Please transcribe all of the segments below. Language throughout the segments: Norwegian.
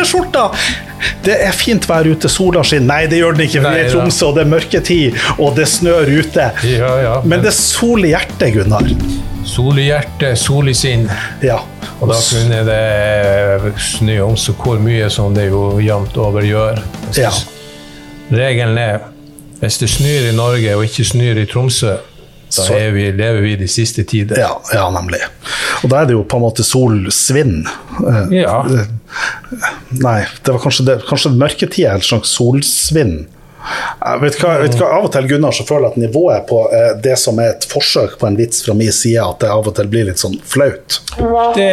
ulleskjorta! Det er fint vær ute, sola skinner. Nei, det gjør den ikke, for vi er i Tromsø, og det er mørketid, og det snør ute. Ja, ja. Men det er sol i hjertet, Gunnar. Sol i hjertet, sol i sinn. Ja. Og da kunne det snø om så hvor mye som det jo jevnt over gjør. Ja. Regelen er hvis det snør i Norge og ikke snør i Tromsø, da Så- vi, lever vi de siste tider. Ja, ja, nemlig. Og da er det jo på en måte solsvinn. Eh, Ja. Nei, det var kanskje, det, kanskje mørketid er en slags solsvinn. Jeg vet hva, vet hva, Av og til Gunnar, så føler jeg at nivået på eh, det som er et forsøk på en vits fra min side, at det av og til blir litt sånn flaut. Det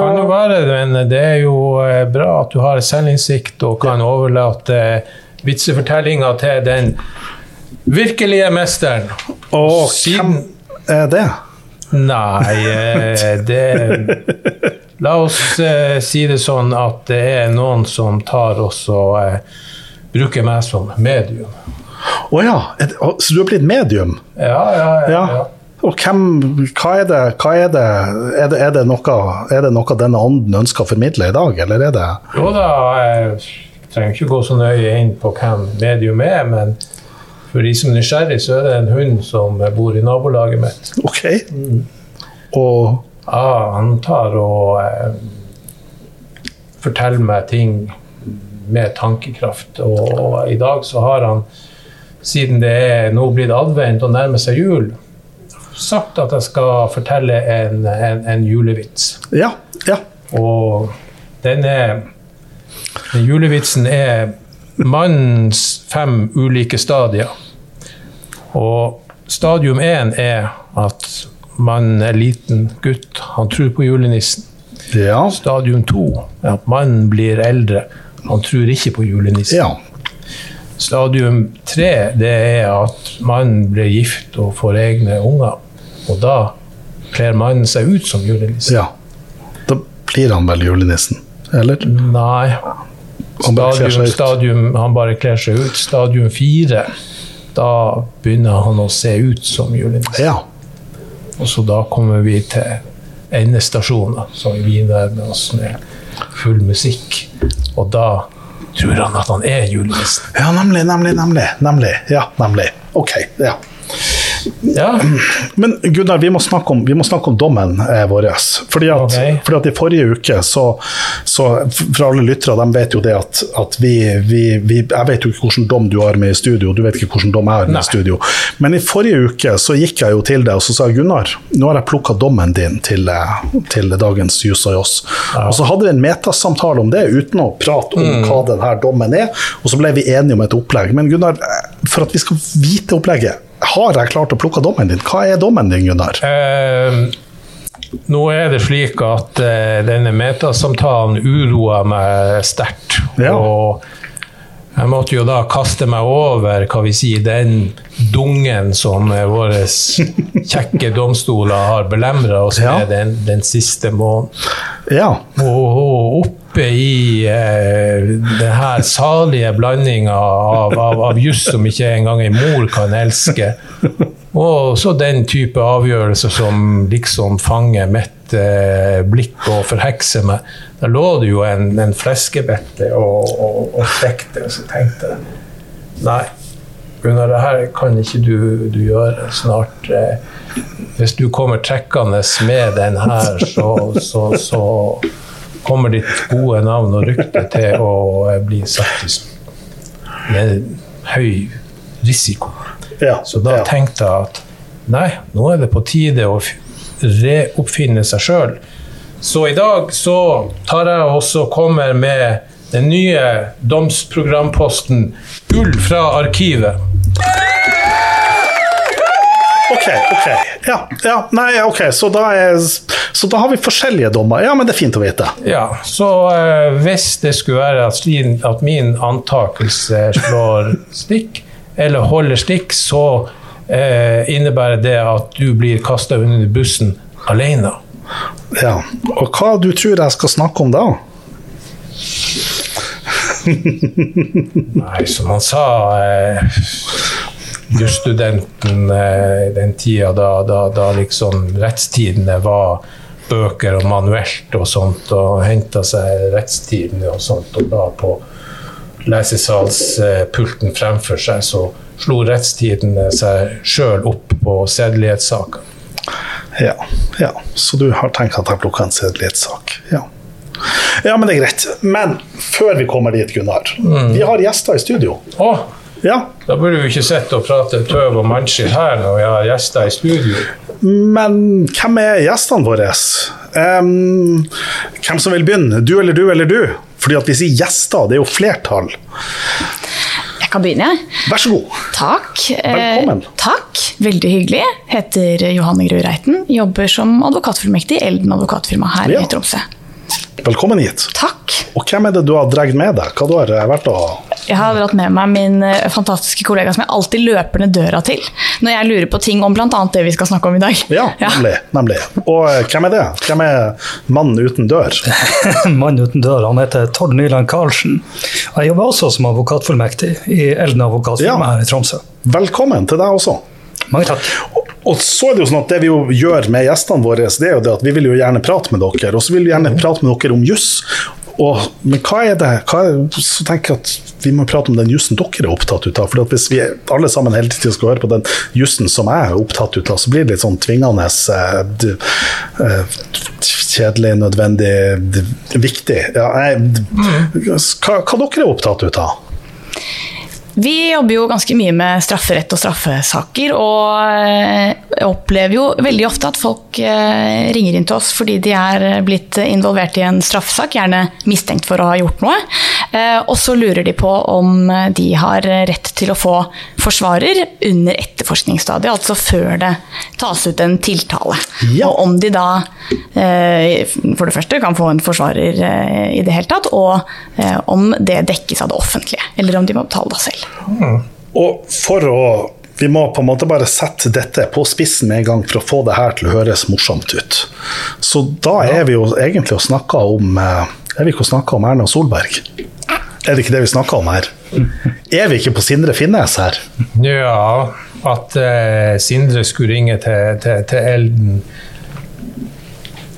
kan jo være, men det er jo eh, bra at du har selvinnsikt og kan overlate vitsefortellinga til den virkelige mesteren. Og Siden- hvem er det? Nei, eh, det La oss eh, si det sånn at det er noen som tar oss og eh, bruker meg som medium. Å ja, er det, så du har blitt medium? Ja, ja, ja. Ja. ja. Og hvem, hva er det, hva er det, er det, er det, noe, er det noe denne ånden ønsker å formidle i dag, eller er det Jo da, jeg trenger ikke gå så nøye inn på hvem medium er, men for de som er nysgjerrig, så er det en hund som bor i nabolaget mitt. Ok. Og Ja, han tar og eh, forteller meg ting med tankekraft. Og, og i dag så har han, siden det er nå blitt advent og nærmer seg jul, sagt at jeg skal fortelle en, en, en julevits. Ja. Ja. Og den er den Julevitsen er mannens fem ulike stadier. Og stadium én er at mannen er liten gutt, han tror på julenissen. Ja. Stadium to er at mannen blir eldre, han tror ikke på julenissen. ja. Stadium tre det er at mannen blir gift og får egne unger. Og da kler mannen seg ut som julenissen. ja. Da blir han vel julenissen, eller? Nei. Stadium, han bare kler seg ut. Stadium fire, da begynner han å se ut som julenissen. Ja. Og så da kommer vi til endestasjonen, som vi nærmer oss med full musikk. Og da tror han at han er julenissen. ja, nemlig, nemlig, nemlig. nemlig. Ja, nemlig. Ok. ja. Ja, Men Gunnar, vi må snakke om, vi må snakke om dommen eh, vår. Fordi at, Ok. fordi at I forrige uke, så, så For alle lyttere, de vet jo det at, at vi, vi, vi Jeg vet jo ikke hvilken dom du har med i studio, du vet ikke hvilken dom jeg har med Nei. i studio. Men i forrige uke så gikk jeg jo til deg og så sa Gunnar, nå har jeg plukka dommen din til, eh, til dagens Jus og Joss. Og så hadde vi en metasamtale om det, uten å prate om Mm. hva denne dommen er. Og så ble vi enige om et opplegg. Men Gunnar, eh, for at vi skal vite opplegget, har jeg klart å plukke dommen din? Hva er dommen din, Gunnar? eh, nå er det slik at eh, denne metasamtalen uroer meg sterkt. Ja. Og jeg måtte jo da kaste meg over hva vi sier, den dungen som eh, våre kjekke domstoler har belemra oss Ja. med den, den siste måneden. Ja. Og, og oppe i eh, den her salige blandinga av, av, av juss som ikke engang en mor kan elske, og så den type avgjørelser som liksom fanger mitt eh, blikk og forhekser meg. Da lå det jo en, en fleskebette og, og, og stekte, og så tenkte jeg Nei, Gunnar, det her kan ikke du, du gjøre snart. Eh, hvis du kommer trekkende med den her, så, så, så kommer ditt gode navn og rykte til å eh, bli satt med høy risiko. ja. Så da ja. tenkte jeg at nei, nå er det på tide å reoppfinne seg sjøl. Så i dag så tar jeg også kommer med den nye domsprogramposten Gull fra arkivet. Ok, ok. Ja, ja, nei, ok, så da, er, så da har vi forskjellige dommer. Ja, men det er fint å vite. Ja, så eh, hvis det skulle være at, at min antakelse slår stikk, eller holder stikk, så eh, innebærer det at du blir kasta under bussen alene. Ja. Og hva du tror jeg skal snakke om da? Nei, som han sa eh, jusstudenten i den tida da, da, da liksom rettstidene var bøker og manuelt og sånt, og henta seg Rettstidene og sånt, og da på lesesalspulten fremfor seg, så slo Rettstidene seg sjøl opp på sedelighetssaker. Ja, ja. Så du har tenkt at jeg plukka en sedelighetssak? Ja. ja, men det er greit. Men før vi kommer dit, Gunnar. Vi har gjester i studio. Å, Ja, da burde vi ikke sitte og prate tøv og mannskitt her når vi har gjester i studio. Men hvem er gjestene våre? Um, hvem som vil begynne? Du eller du eller du? Fordi at vi sier gjester, det er jo flertall. Jeg kan begynne, jeg. Vær så god. Takk. Eh, Velkommen. takk. Veldig hyggelig. Heter Johanne Grue Reiten. Jobber som advokatfullmektig i Elden advokatfirma her Ja. i Tromsø. Velkommen hit. Takk. Og hvem er det du har dratt med deg? Hva du har eh, vært å Jeg har dratt med meg min eh, fantastiske kollega som jeg alltid løper ned døra til når jeg lurer på ting om bl.a. det vi skal snakke om i dag. Ja, nemlig. nemlig. Og eh, hvem er det? Hvem er mannen uten dør? mannen uten dør. Han heter Tord Nyland Karlsen. Jeg jobber også som advokatfullmektig i Elden advokatfirma Ja. her i Tromsø. Velkommen til deg også. Mange takk. Og- så er Det jo sånn at det vi gjør med gjestene våre, det er jo det at vi vil jo gjerne prate med dere. Og så vil vi gjerne prate med dere om juss. Men hva er det hva er, Så tenker jeg at vi må prate om den jussen dere er opptatt ut av. For hvis vi alle sammen hele tiden skal høre på den jussen som jeg er opptatt ut av, så blir det litt sånn tvingende eh, eh, Kjedelig, nødvendig, viktig. Ja, jeg, hva, hva dere er opptatt ut av? Vi jobber jo ganske mye med strafferett og straffesaker, og eh, opplever jo veldig ofte at folk eh, ringer inn til oss fordi de er blitt involvert i en straffesak, gjerne mistenkt for å ha gjort noe. Eh, Og så lurer de på om de har rett til å få forsvarer under etterforskningsstadiet, altså før det tas ut en tiltale. Ja. Og om de da eh, for det første kan få en forsvarer eh, i det hele tatt, og eh, om det dekkes av det offentlige, eller om de må betale det selv. Og for å Vi må på en måte bare sette dette på spissen med en gang for å få det her til å høres morsomt ut. Så da er vi jo egentlig og snakker om eh, Er vi ikke og snakker om Erna Solberg? Er det ikke det vi snakker om her? Er vi ikke på Sindre Finnes her? Ja, at eh, Sindre skulle ringe til, til, til Elden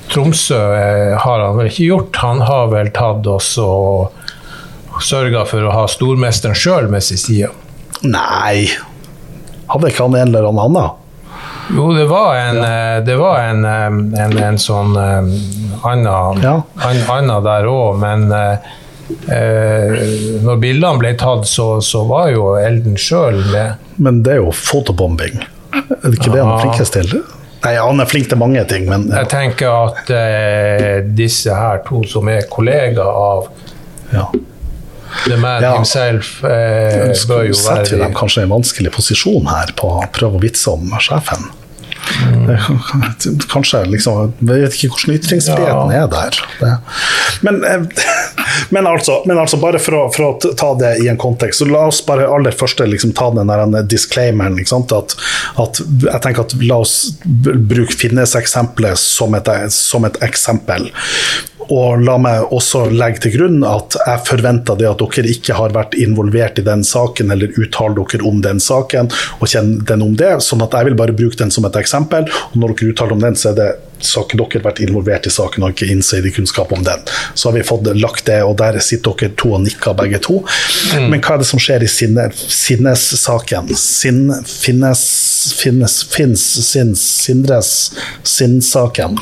Tromsø eh, har han vel ikke gjort. Han har vel tatt oss og sørga for å ha stormesteren sjøl med sin side. Nei. Hadde ikke han en eller annen? Jo, det var en, eh, det var en, eh, en, en sånn eh, annen Ja. an, anna der òg, men eh, når bildene ble tatt, så, så var jo Elden sjøl med. Men det er jo fotobombing. Er det ikke det han er flinkest til? Nei, han er flink til mange ting, men ja. Jeg tenker at eh, disse her to som er kollegaer av ja. The man Ja. himself, eh, bør jo setter vi være dem kanskje i en vanskelig posisjon her på å prøve å vitse om sjefen. Kanskje liksom, Jeg vet ikke hvordan ytringsfriheten Ja. er der. Men, eh, men, altså, men altså, bare for å, for å ta det i en kontekst, så la oss bare aller første liksom, ta den der disclaimeren. Ikke sant? At, at, jeg tenker at La oss bruke Finnes-eksempelet som, som et eksempel. Og la meg også legge til grunn at jeg forventer det at dere ikke har vært involvert i den saken, eller uttaler dere om den saken og kjenner den om det. sånn at jeg vil bare bruke den som et eksempel. Og når dere uttaler om den, så er det så har ikke dere vært involvert i saken og ikke insiderkunnskap om den. Så har vi fått lagt det, og der sitter dere to og nikker begge to. Men hva er det som skjer i sinne, sinnes-saken? Sin, finnes, finnes, fins, sinns, Sindres, sinnsaken.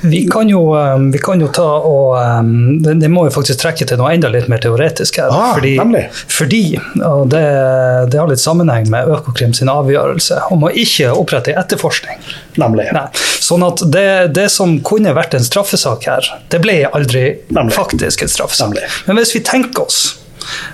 Vi kan jo, um, vi kan jo ta og um, det, må jo faktisk trekke til noe enda litt mer teoretisk her. Ah, fordi, fordi og det, det har litt sammenheng med Økokrim sin avgjørelse om å ikke opprette etterforskning. Nemlig. Nei. Sånn at det, det som kunne vært en straffesak her, det ble aldri Nemlig. faktisk en straffesak. Nemlig. Men hvis vi tenker oss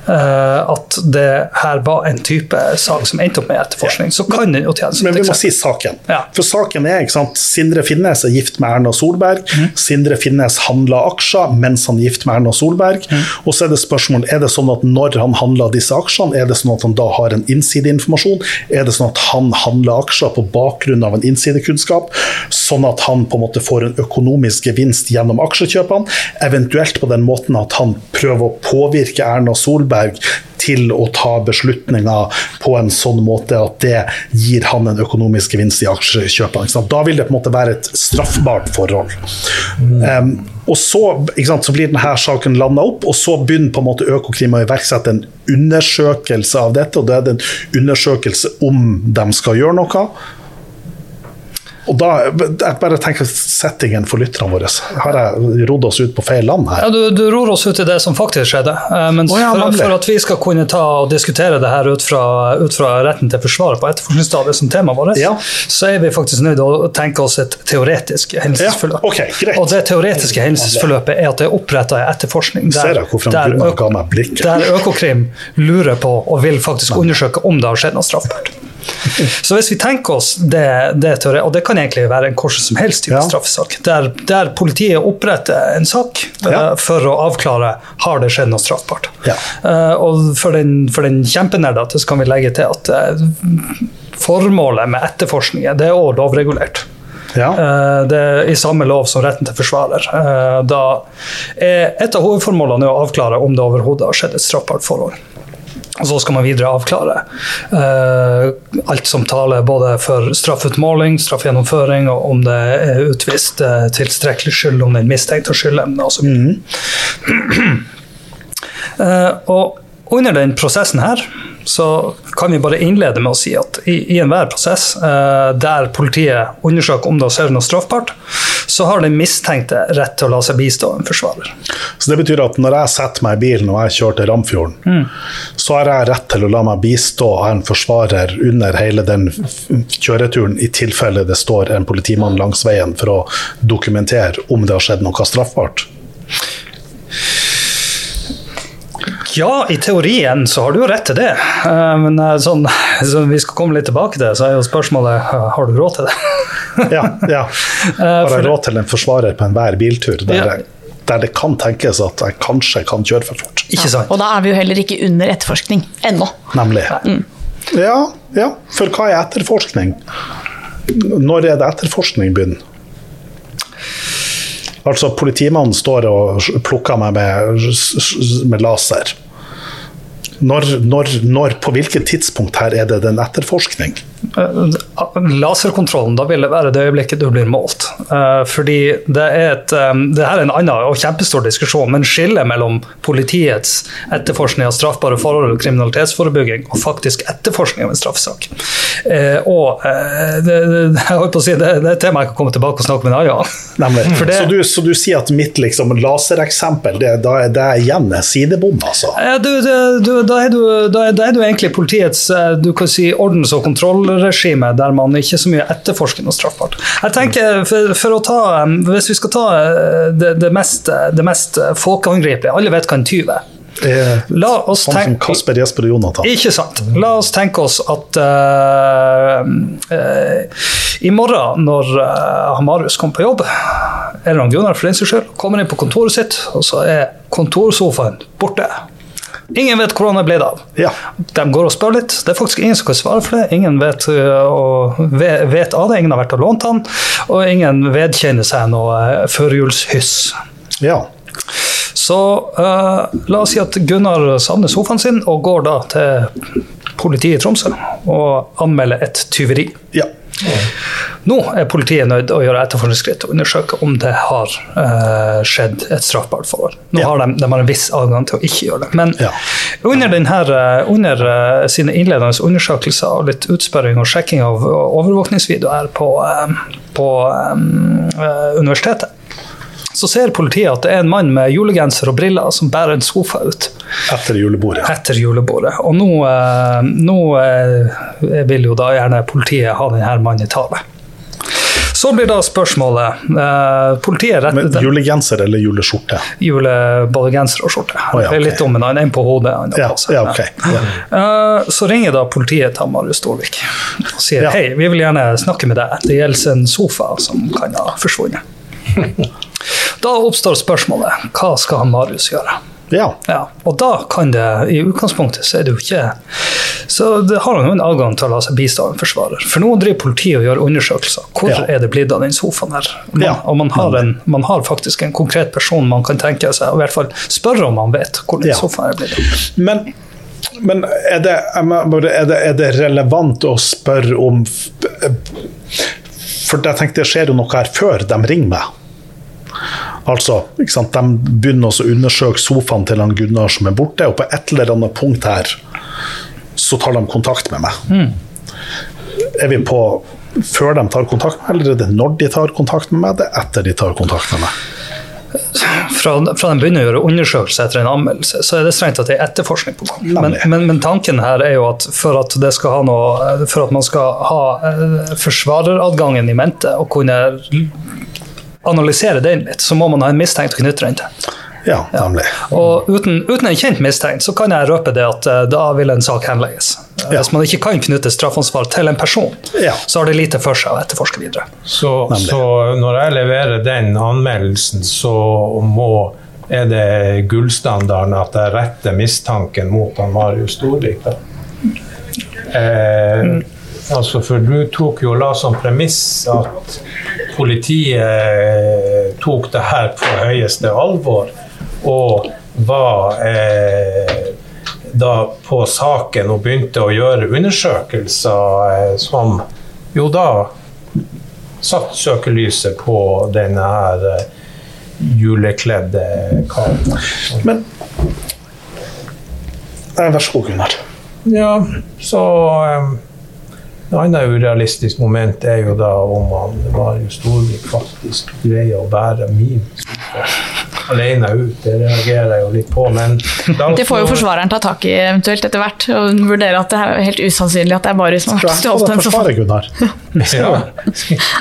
at det her var en type sak som endte opp med etterforskning, så kan den jo tjene som Men vi må si saken. Ja. For saken er ikke sant, Sindre Finnes er gift med Erna Solberg. Sindre Finnes handla aksjer mens han er gift med Erna Solberg. Og så er det spørsmål er det sånn at når han handla disse aksjene, er det sånn at han da har en innsideinformasjon? Er det sånn at han handler aksjer på bakgrunn av en innsidekunnskap, sånn at han på en måte får en økonomisk gevinst gjennom aksjekjøpene? Eventuelt på den måten at han prøver å påvirke Erna Solberg til å ta beslutninger på en sånn måte at det gir han en økonomisk gevinst i aksjekjøpene. Da vil det på en måte være et straffbart forhold. Um, og så, sant, så blir denne saken landa opp, og så begynner på en måte Økokrim å iverksette en undersøkelse av dette. og Det er en undersøkelse om de skal gjøre noe. Og da, jeg bare tenker Settingen for lytterne våre. Har jeg rodd oss ut på feil land her? Ja, Du, du ror oss ut i det som faktisk skjedde. Eh, Men oh, ja, for, for at vi skal kunne ta og diskutere det her ut fra, ut fra retten til forsvaret på etterforskningsstadiet som temaet vårt, Ja. så er vi faktisk nødt til å tenke oss et teoretisk hendelsesforløp. Ja, ok, greit. Og det teoretiske hendelsesforløpet er at det er oppretta en etterforskning der, meg blikket. der Økokrim lurer på og vil faktisk undersøke om det har skjedd noe straffbart. Så hvis vi tenker oss det, det og det kan egentlig være en hvordan som helst type Ja. straffesak, der, der politiet oppretter en sak ja. uh, for å avklare har det skjedd noe straffbart. Ja. Uh, og for den, for den kjempenerdete så kan vi legge til at uh, formålet med etterforskningen det er òg lovregulert. Ja. Eh, Det er i samme lov som retten til forsvarer. Eh, Da er et av hovedformålene er å avklare om det overhodet har skjedd et straffbart forhold. Og så skal man videre avklare uh, alt som taler både for straffutmåling, straffgjennomføring, og om det er utvist uh, tilstrekkelig skyld, om den mistenkte har skyldevne osv. uh, og under den prosessen her så kan vi bare innlede med å si at i, i enhver prosess eh, der politiet undersøker om det skjedd noe straffbart, så har den mistenkte rett til å la seg bistå en forsvarer. Så det betyr at når jeg setter meg i bilen og jeg kjører til Ramfjorden, så har jeg rett til å la meg bistå av en forsvarer under hele den kjøreturen, i tilfelle det står en politimann langs veien for å dokumentere om det har skjedd noe straffbart. Ja, i teorien så har du jo rett til det, Eh, men eh, sånn, så vi skal komme litt tilbake til det, så er jo spørsmålet eh, har du råd til det. Ja, ja. Har jeg råd til en forsvarer på enhver biltur der, Ja. jeg, der det kan tenkes at jeg kanskje kan kjøre for fort? Ikke sant? Og da er vi jo heller ikke under etterforskning ennå. Nemlig. Ja, ja, for hva er etterforskning? Når er det etterforskning begynner? Altså, politimannen står og plukker meg med, med laser. Når, når, når, på hvilket tidspunkt her er det den etterforskning? Eh, Laserkontrollen, da vil det være det øyeblikket du blir målt. Eh, Fordi det er et eh, det her er en annen og kjempestor diskusjon, men skillet mellom politiets etterforskning av straffbare forhold og kriminalitetsforebygging og faktisk etterforskning av en straffesak. Og det, jeg holdt på å si, det, det er et tema jeg kan komme tilbake og snakke med en annen gang. Så, du, så du sier at mitt liksom, lasereksempel, det, da er det igjen sidebom, altså? Du, du, da, er du, da, er, da er du egentlig politiets du kan si, ordens- og kontrollregime, der man ikke så mye etterforsker noe straffbart. Jeg tenker, for, for å ta, eh, Hvis vi skal ta eh, det, det, mest, det mest folkeangripelige Alle vet hva en tyv er. Eh, La oss Sånn som Kasper, Jesper og Jonathan. Ikke sant. La oss tenke oss at uh, uh, i morgen, når uh, Marius kommer på jobb, eller han Gunnar for den saks skyld, kommer inn på kontoret sitt, og så er kontorsofaen borte. Ingen vet hvor han er blitt av. Ja. De går og spør litt. Det er faktisk ingen som kan svare for det. Ingen vet, øh, og vet av det. Ingen har vært og lånt han, og ingen vedkjenner seg noe øh, førjulshyss. ja. Så uh, la oss si at Gunnar savner sofaen sin og går da til politiet i Tromsø og anmelder et tyveri. ja. Nå er politiet nødt til å gjøre etterforskningsskritt og undersøke om det har uh, skjedd et straffbart forhold. Nå Ja. har de, de har en viss adgang til å ikke gjøre det. Men Ja. under, denne, øh, under uh, sine innledende undersøkelser og litt utspørring og sjekking av overvåkningsvideoer på, uh, på øh, universitetet, så ser politiet at det er en mann med julegenser og briller som bærer en sofa ut Etter julebordet. etter julebordet. Og nå, eh, nå eh, vil jo da gjerne politiet ha denne mannen i tale. Så blir da spørsmålet eh, Politiet Men julegenser eller juleskjorte? jule, både genser og skjorte. Oh, ja, Det er litt om en annen, en på hodet. en Ja, ja, ok. Ja. Eh, Så ringer da politiet til Marius Storvik og sier hei, vi vil gjerne snakke med deg. Det gjelder en sofa som kan ha forsvunnet. Da oppstår spørsmålet hva skal han Marius gjøre? ja. Ja, og da kan det, i utgangspunktet, så er det jo ikke Så det har han jo en adgang til å la seg bistå av en forsvarer. For nå driver politiet og gjør undersøkelser. Hvor Ja. er det blitt av den sofaen her? Man, Ja. Og man har, en, man har faktisk en konkret person man kan tenke seg, og i hvert fall spørre om man vet hvor den sofaen er blitt av. Men Men er det, er, det, er det, relevant å spørre om For jeg tenkte det skjer jo noe her før de ringer meg. Altså, De begynner å undersøke sofaen til han Gunnar som er borte, og på et eller annet punkt her så tar de kontakt med meg. Mm. Er vi på før de tar kontakt med meg, eller er det når de tar kontakt med meg, det er etter de tar kontakt med meg? Fra, fra de begynner å gjøre undersøkelse etter en anmeldelse, så er det strengt at det er etterforskning på gang. Men, men, men, tanken her er jo at for at, noe, for at man skal ha eh, forsvareradgangen i mente og kunne analysere den litt, så må man ha en mistenkt å knytte den til. Ja, nemlig. Ja. Og uten, uten, en kjent mistenkt, så kan jeg røpe det at uh, da vil en sak henlegges. Ja. Hvis man ikke kan knytte straffansvar til en person, ja. så har det lite for seg å etterforske videre. Så, så, når jeg leverer den anmeldelsen, så må er det gullstandarden at jeg retter mistanken mot han Marius Storvik? Da? Eh, mm. Altså, for du tok jo la som premiss at politiet tok det her på høyeste alvor og var eh, da på saken og begynte å gjøre undersøkelser eh, som jo da satt søkelyset på denne her eh, julekledde karen. Men Vær så god, Gunnar. Ja, så eh, et annet urealistisk moment er jo da om han Marius Storvik faktisk greier å bære min alene ut. Det reagerer jeg jo litt på, men Det får jo forsvareren ta tak i eventuelt etter hvert, og vurdere at det er helt usannsynlig at det er Marius som har stjålet den. Forsvare, Gunnar. ja.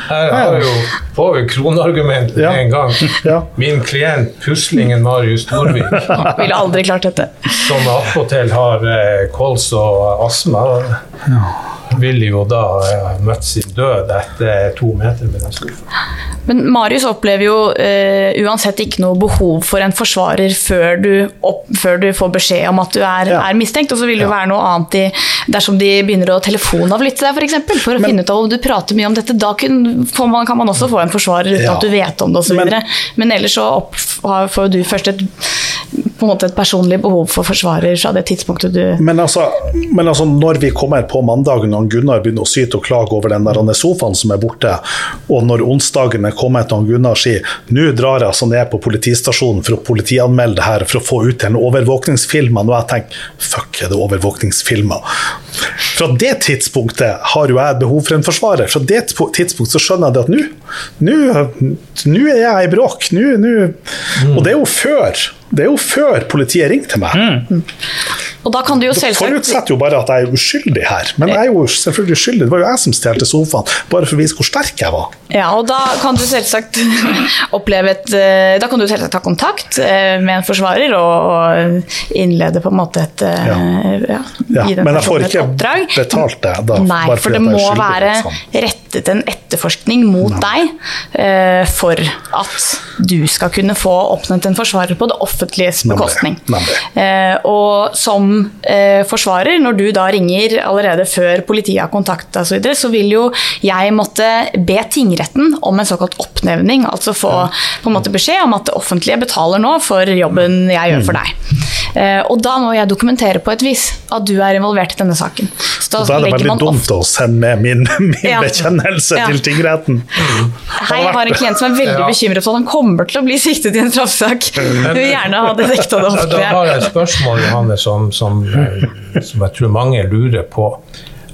Her har jo, får vi kronargument med en gang. Min klient, puslingen Marius Storvik, ville aldri klart dette. Som attpåtil har eh, kols og astma. Ja ville jo da møtt sin død etter to meter med den skuffen. Men Marius opplever jo uh, uansett ikke noe behov for en forsvarer før du, opp, før du får beskjed om at du er, ja. er mistenkt. Og så vil det jo være noe annet i, dersom de begynner å telefonavlytte deg, f.eks. For, eksempel, for å Men, finne ut av om du prater mye om dette. Da kan man, kan man også få en forsvarer uten ja. at du vet om det osv. Men, Men ellers så opp, får du først et på en måte et personlig behov for forsvarer fra det tidspunktet du Men altså, men altså når vi kommer på mandagen og Gunnar begynner å syte og klage over den der sofaen som er borte, og når onsdagen er kommet og Gunnar sier nå drar jeg altså ned på politistasjonen for å politianmelde det her for å få ut en overvåkningsfilmen, og jeg tenker fuck, er det overvåkningsfilmer? Fra det tidspunktet har jo jeg behov for en forsvarer. Fra det tidspunktet så skjønner jeg det at nå er jeg i bråk. Nå, mm. Og det er jo før det er jo før politiet ringte meg. Mm. Og da kan du jo selvsagt... forutsetter jo bare at jeg er uskyldig her, men jeg er jo selvfølgelig skyldig. Det var jo jeg som stjelte sofaen, bare for å vise hvor sterk jeg var. Ja, og da kan du selvsagt oppleve et eh, Da kan du selvsagt ta kontakt eh, med en forsvarer og innlede på en måte et ja. Ja, ja men jeg får ikke betalt det da. Nei, for det må være rettet en etterforskning mot Nei. deg for at du skal kunne få oppnevnt en forsvarer på det offentliges bekostning. Nemlig. Nemlig. Og som eh, forsvarer, når du da ringer allerede før politiet har kontakta osv., så, videre, så vil jo jeg måtte be tingretten om en såkalt oppnevning. Altså få på en måte beskjed om at det offentlige betaler nå for jobben jeg gjør for mm. deg. Eh, og da må jeg dokumentere på et vis at du er involvert i denne saken. Så da, da er det veldig dumt å sende min, min ja. bekjennelse ja. til tingretten. Hei, jeg har en klient som er veldig ja. bekymret for at han kommer til å bli siktet i en straffesak. Du vil gjerne ha det dekket av det offentlige. Da har jeg et spørsmål, Johanne, som, som som, eh, som jeg tror mange lurer på.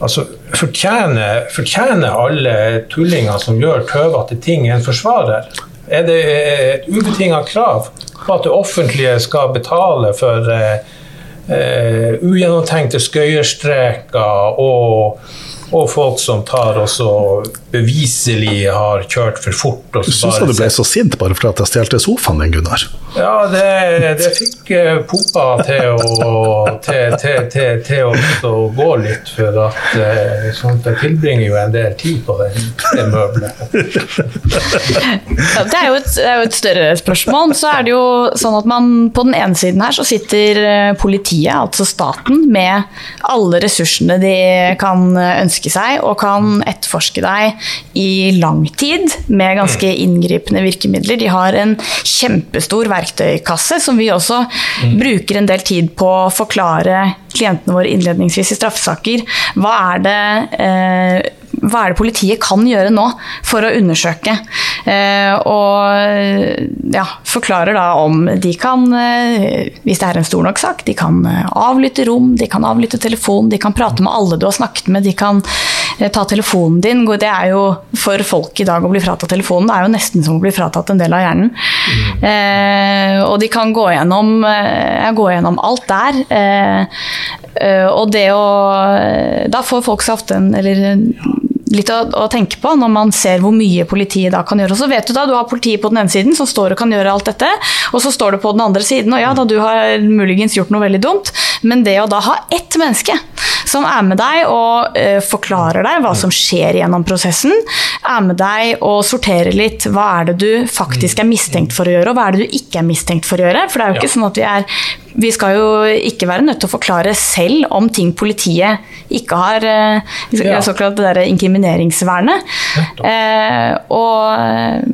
Altså, fortjener, fortjener alle tullinger som gjør tøvete ting, en forsvarer? Er det et ubetinga krav på at det offentlige skal betale for uh, uh, ugjennomtenkte skøyerstreker og og folk som tar og så beviselig har kjørt for fort. du syns du ble så sint bare fordi jeg stjelte sofaen din, Gunnar? Ja, det, det fikk pumpa Popa til å, til, til, til å, å, gå litt, for at sånt, jeg tilbringer jo en del tid på den, det møbelet. ja, det, er jo et, det er jo et større spørsmål. Så er det jo sånn at man på den ene siden her så sitter eh, politiet, altså staten, med alle ressursene de kan ønske ønske seg og kan etterforske deg i lang tid med ganske mm. inngripende virkemidler. De har en kjempestor verktøykasse som vi også mm. bruker en del tid på å forklare klientene våre innledningsvis i straffesaker hva er det eh, hva er det politiet kan gjøre nå for å undersøke? Eh, og ja, forklarer da om de kan, eh, hvis det er en stor nok sak, de kan eh, avlytte rom, de kan avlytte telefon, de kan prate med alle du har snakket med, de kan ta telefonen din. Det er jo for folk i dag å bli fratatt telefonen, det er jo nesten som å bli fratatt en del av hjernen. Mm. og de kan gå gjennom, gå gjennom alt der. og det å Da får folk seg ofte en Eller litt å, å, tenke på når man ser hvor mye politiet da kan gjøre. Og så vet du da, du har politiet på den ene siden som står og kan gjøre alt dette, og så står du på den andre siden, og ja da, du har muligens gjort noe veldig dumt, men det å da ha ett menneske som er med deg og uh, forklarer deg hva som skjer gjennom prosessen, er med deg og sorterer litt hva er det du faktisk er mistenkt for å gjøre, og hva er det du ikke er mistenkt for å gjøre. For det er jo ikke sånn at vi er vi skal jo ikke være nødt til å forklare selv om ting politiet ikke har uh, såkalt det der inkrimineringsvernet. Eh, og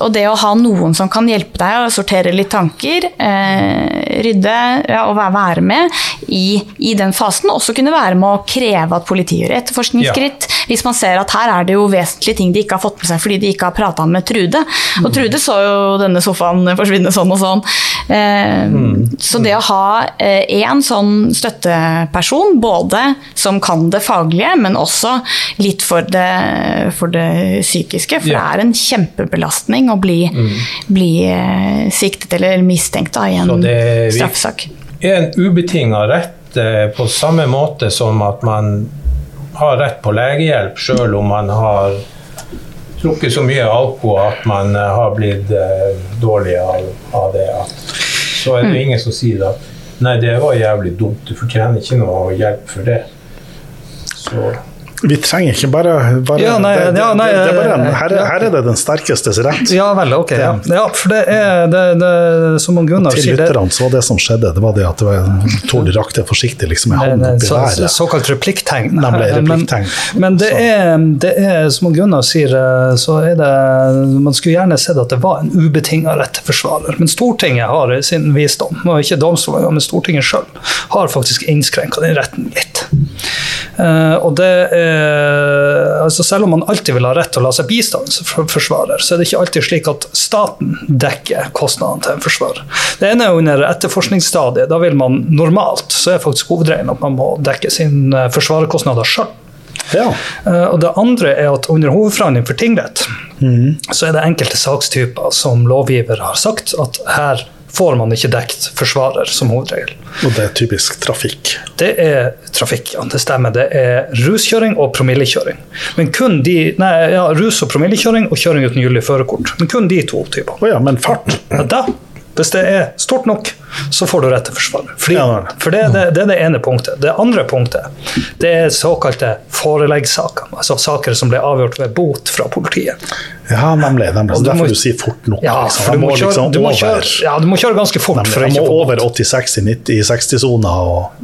og det å ha noen som kan hjelpe deg å sortere litt tanker, eh, rydde ja, og være med i, i, den fasen, også kunne være med å kreve at politiet gjør etterforskningsskritt. Ja. Hvis man ser at her er det jo vesentlige ting de ikke har fått med seg fordi de ikke har prata med Trude. Og mm. Trude så jo denne sofaen forsvinne sånn og sånn. Eh, mm. Så det å ha én eh, sånn støtteperson, både som kan det faglige, men også litt for det, for det psykiske, for ja. det er en kjempebelastning ting og bli, mm. bli eh, siktet eller mistenkt da, i en straffesak. Det er en ubetinga rett eh, på samme måte som at man har rett på legehjelp sjøl om man har drukket så mye alkohol at man eh, har blitt dårlig av, av det. Så er det mm. ingen som sier at nei, det var jævlig dumt, du fortjener ikke noe hjelp for det. Så vi trenger ikke bare, bare ja, nei, det, ja, nei, det, det, er en, her, her, er det den sterkestes rett. Ja vel, ok. Ja, ja for det er det, det som Gunnar sier Til lytterne så var det som skjedde, det var det at det var Tord rakk det forsiktig liksom, med hånden oppi været. Såkalt replikktegn. Nemlig replikktegn. Men, men det, er, det er, som Gunnar sier, eh, så er det Man skulle gjerne sett at det var en ubetinga rett til forsvarer, men Stortinget har sin visdom, og ikke domstolene, men Stortinget sjøl, har faktisk innskrenka den retten litt. Uh, og det er Eh, altså Selv om man alltid vil ha rett til å la seg bistandsforsvarer, så er det ikke alltid slik at staten dekker kostnadene til en forsvarer. Det ene er under etterforskningsstadiet. Da vil man normalt, så er faktisk hovedregelen at man må dekke sine forsvarerkostnader sjøl. Ja. Uh, og det andre er at under hovedforhandling for tingrett, mm. så er det enkelte sakstyper som lovgiver har sagt at her får man ikke dekt forsvarer som hovedregel. Og det er typisk trafikk? Det er trafikk, ja. Det stemmer. Det er ruskjøring og promillekjøring. Men kun de, nei, ja, Rus- og promillekjøring og kjøring uten gyldig førerkort. Men kun de to typer. Oh ja, men fart? Ja, da, hvis det er stort nok, så får du rett til forsvar. Fordi, for det, det, det, er det ene punktet. Det andre punktet det er såkalte foreleggssaker. Altså saker som ble avgjort ved bot fra politiet. Ja, nemlig. nemlig. Så derfor må, du sier fort nok. Ja, liksom. for du, må kjøre, liksom du, må kjøre, ja, du må kjøre ganske fort. Nemlig, for må over 86 i, i 60-sona.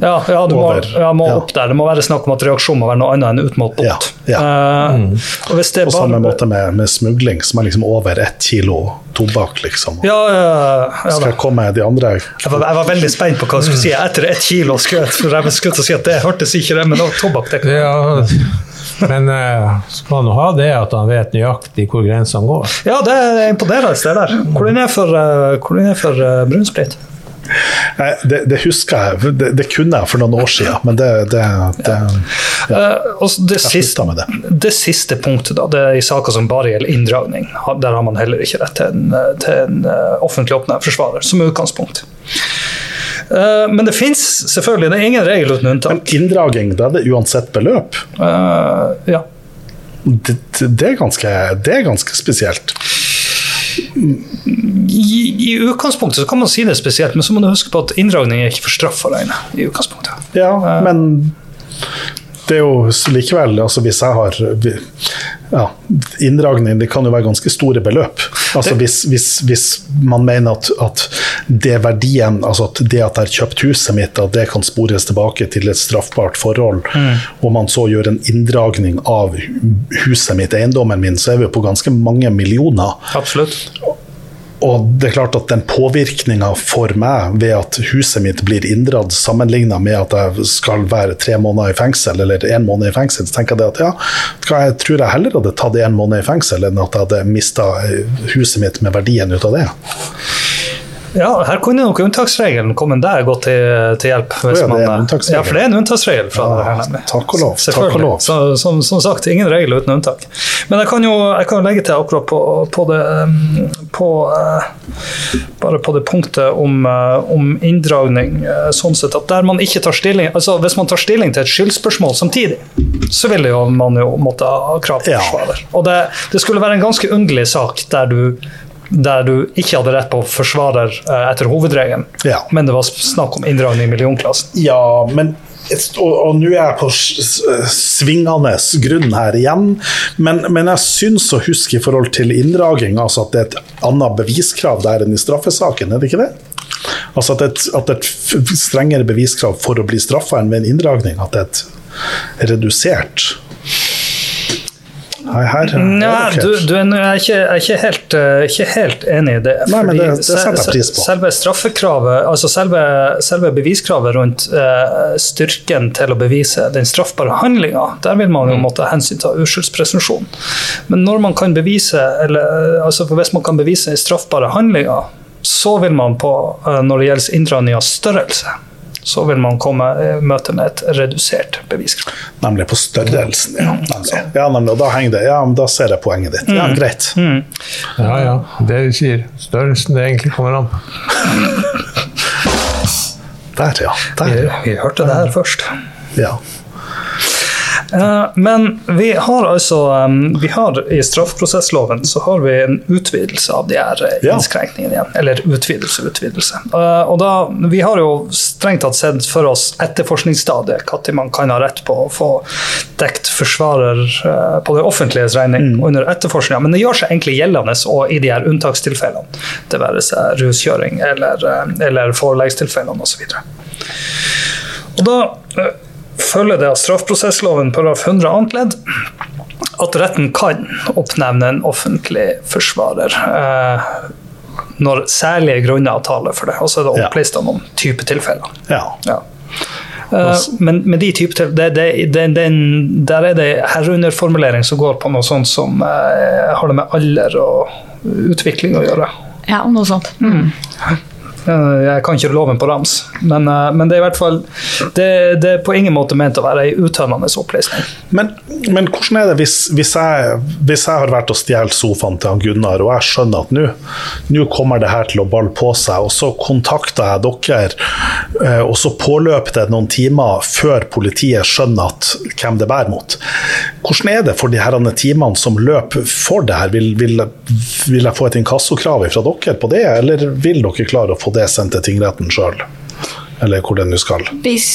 Ja, ja, du over, må, ja, må ja. opp der. Det må være snakk om at reaksjonen må være noe annet enn utmålt bot. Ja, ja. Uh, mm. På bare, samme måte med, med, smugling, som er liksom over ett kilo tobakk. liksom. Ja, ja, Skal jeg komme de andre jeg var, jeg var, veldig spent på hva du skulle si. Etter ett kilo skulle jeg, skulle jeg si at det hørtes ikke det, men tobakk det ja. Men uh, skal han ha det at han vet nøyaktig hvor grensene går? Ja, det er imponerende det der. Hvor er for, uh, for uh, brunsprit? Det, det, husker jeg, det, det, kunne jeg for noen år siden, men det, det, det ja. uh, det, siste, det. siste punktet, da, det er i saker som bare gjelder inndragning. Der har man heller ikke rett til en, til en offentlig oppnevnt forsvarer, som utgangspunkt. Men det fins selvfølgelig, det er ingen regel uten unntak. Men inndraging, da er det uansett beløp? Uh, ja. Det, det, er ganske, det er ganske spesielt. I, I, utgangspunktet så kan man si det spesielt, men så må du huske på at inndragning er ikke for straff alene. i utgangspunktet. Ja, uh, men det er jo likevel altså Hvis jeg har ja, inndragning, det kan jo være ganske store beløp. Altså hvis, hvis, hvis man mener at, at, det verdien, altså at det at jeg har kjøpt huset mitt, at det kan spores tilbake til et straffbart forhold, mm. og man så gjør en inndragning av huset mitt, eiendommen min, så er vi på ganske mange millioner. Absolutt. Og det er klart at den påvirkninga for meg ved at huset mitt blir inndratt, sammenligna med at jeg skal være tre måneder i fengsel eller én måned i fengsel, så tenker jeg at ja, jeg tror jeg heller hadde tatt én måned i fengsel enn at jeg hadde mista huset mitt med verdien ut av det. Ja, her kunne nok unntaksregelen komme der godt til, til hjelp. ja, det en ja, for det er en unntaksregel. fra Ja, det her, takk og lov, takk og lov. Så, som, som sagt, ingen regel uten unntak. Men jeg kan jo jeg kan legge til akkurat på, på det um, på, eh, Bare på det punktet om, eh, om inndragning, eh, sånn sett at der man ikke tar stilling altså Hvis man tar stilling til et skyldspørsmål samtidig, så vil jo man jo måtte ha krav på Ja. Og det, det skulle være en ganske underlig sak der du der du ikke hadde rett på forsvarer eh, etter hovedregelen, Ja. men det var snakk om inndragning i millionklassen. Ja, men og, og nå er jeg på svingende grunn her igjen, men, men jeg syns å huske i forhold til inndraging altså at det er et annet beviskrav der enn i straffesaken, er det ikke det? Altså at et, at et strengere beviskrav for å bli straffa enn ved en inndragning, at det er et redusert Nei, her, Nei, du, du er, jeg er ikke, jeg er ikke, helt, eh, ikke helt enig i det. Nei, men det- det setter jeg pris på. Selve straffekravet, altså selve, selve beviskravet rundt uh, styrken til å bevise den straffbare handlinga, der vil man jo Mm. måtte hensynta uskyldspresumpsjon. Men når man kan bevise, eller, altså hvis man kan bevise den straffbare handlinga, så vil man på, uh, når det gjelder inndragning av størrelse, så vil man komme i møte med et redusert beviskrav. Nemlig på størrelsen, ja. Altså, ja nemlig, og da henger det. Ja, men da ser jeg poenget ditt. Ja, greit. Ja, ja. Det du sier. Størrelsen det egentlig kommer an. Der, ja. Vi, vi hørte det her først. ja. Eh, Men vi har altså vi har I straffeprosessloven så har vi en utvidelse av de her eh, innskrenkningene igjen. Eller utvidelse, utvidelse. Eh, Og da, vi har jo strengt tatt sett for oss etterforskningsstadiet, når man kan ha rett på å få dekt forsvarer på det offentliges regning under etterforskninga. Men det gjør seg egentlig gjeldende og i de her unntakstilfellene. Det være seg ruskjøring eller, eller foreleggstilfellene osv. Og da eh, følger det av straffeprosessloven paragraf 100 annet ledd at retten kan oppnevne en offentlig forsvarer eh, når særlige grunner taler for det. Og så er det Ja. opplista noen type tilfeller. ja. Ja. Eh, men med de type tilfeller, det, det, det, den- der er det herunderformulering som går på noe sånt som eh, har det med alder og utvikling å gjøre. Ja, noe sånt. Eh, Jeg kan ikke loven på rams, men, eh, men det er i hvert fall det, det er på ingen måte ment å være ei uttømmende opplesning. Men, men hvordan er det hvis, hvis, jeg, hvis jeg har vært og stjålet sofaen til han Gunnar, og jeg skjønner at nå nå kommer det her til å balle på seg, og så kontakter jeg dere, eh, og så påløper det noen timer før politiet skjønner at, hvem det bærer mot. Hvordan er det for de herrene timene som løper for det her? Vil, vil, vil jeg få et inkassokrav fra dere på det, eller vil dere klare å få det sendt til tingretten sjøl? Eller hvor det nå skal. Hvis,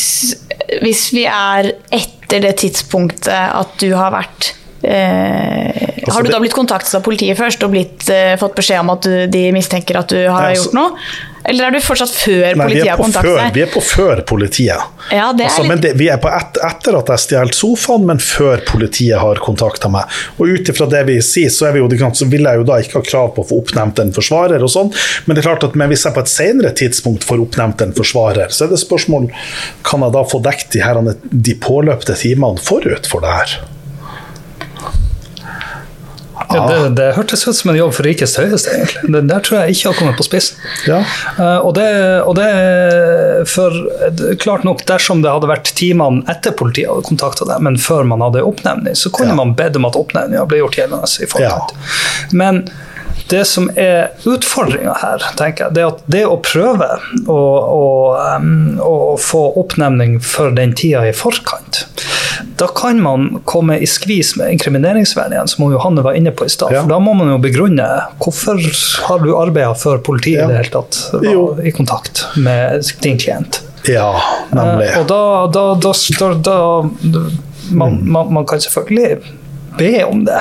hvis vi er etter det tidspunktet at du har vært eh, Har du da blitt kontaktet av politiet først og blitt, uh, fått beskjed om at du, de mistenker at du har altså- gjort noe? Eller er du fortsatt før politiet har kontaktet deg? vi er på før politiet. Ja, det altså, litt- men det, vi er på et, etter at jeg stjal sofaen, men før politiet har kontakta meg. Og ut ifra det vi sier, så, vi jo, så vil jeg jo da ikke ha krav på å få oppnevnt en forsvarer og sånn, men det er klart at men hvis jeg på et senere tidspunkt får oppnevnt en forsvarer, så er det spørsmål kan jeg da få dekket de, her, de påløpte timene forut for det her. Ja, det, det hørtes ut som en jobb for rikets høyeste, egentlig. Det der tror jeg ikke har kommet på spissen. Ja. Uh, og det, og det for klart nok, dersom det hadde vært timene etter politiet hadde kontakta deg, men før man hadde oppnevning, så kunne Ja. man bedt om at oppnevninga ble gjort gjeldende i forkant. Men det som er utfordringa her, tenker jeg, det er at det å prøve å, å, um, å få oppnevning for den tida i forkant, da kan man komme i skvis med inkrimineringsvernet, som Johanne var inne på i stad. Ja. For da må man jo begrunne hvorfor har du arbeida før politiet Ja. i det hele tatt Jo. i kontakt med din klient. Ja, nemlig. Eh, Og da, da, da, da, man, man, man kan selvfølgelig be om det.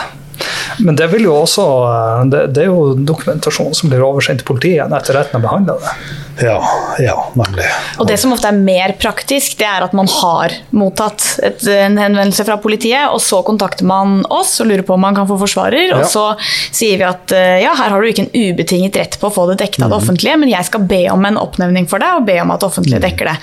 Men det vil jo også eh, det, det er jo dokumentasjon som blir oversendt til politiet etter retten har behandla det. Ja, ja, nemlig. Og det som ofte er mer praktisk, det er at man har mottatt et, en henvendelse fra politiet, og så kontakter man oss og lurer på om man kan få forsvarer, Ja. og så sier vi at eh, ja, her har du ikke en ubetinget rett på å få det dekket av det offentlige, men jeg skal be om en oppnevning for deg, og be om at det offentlige dekker det.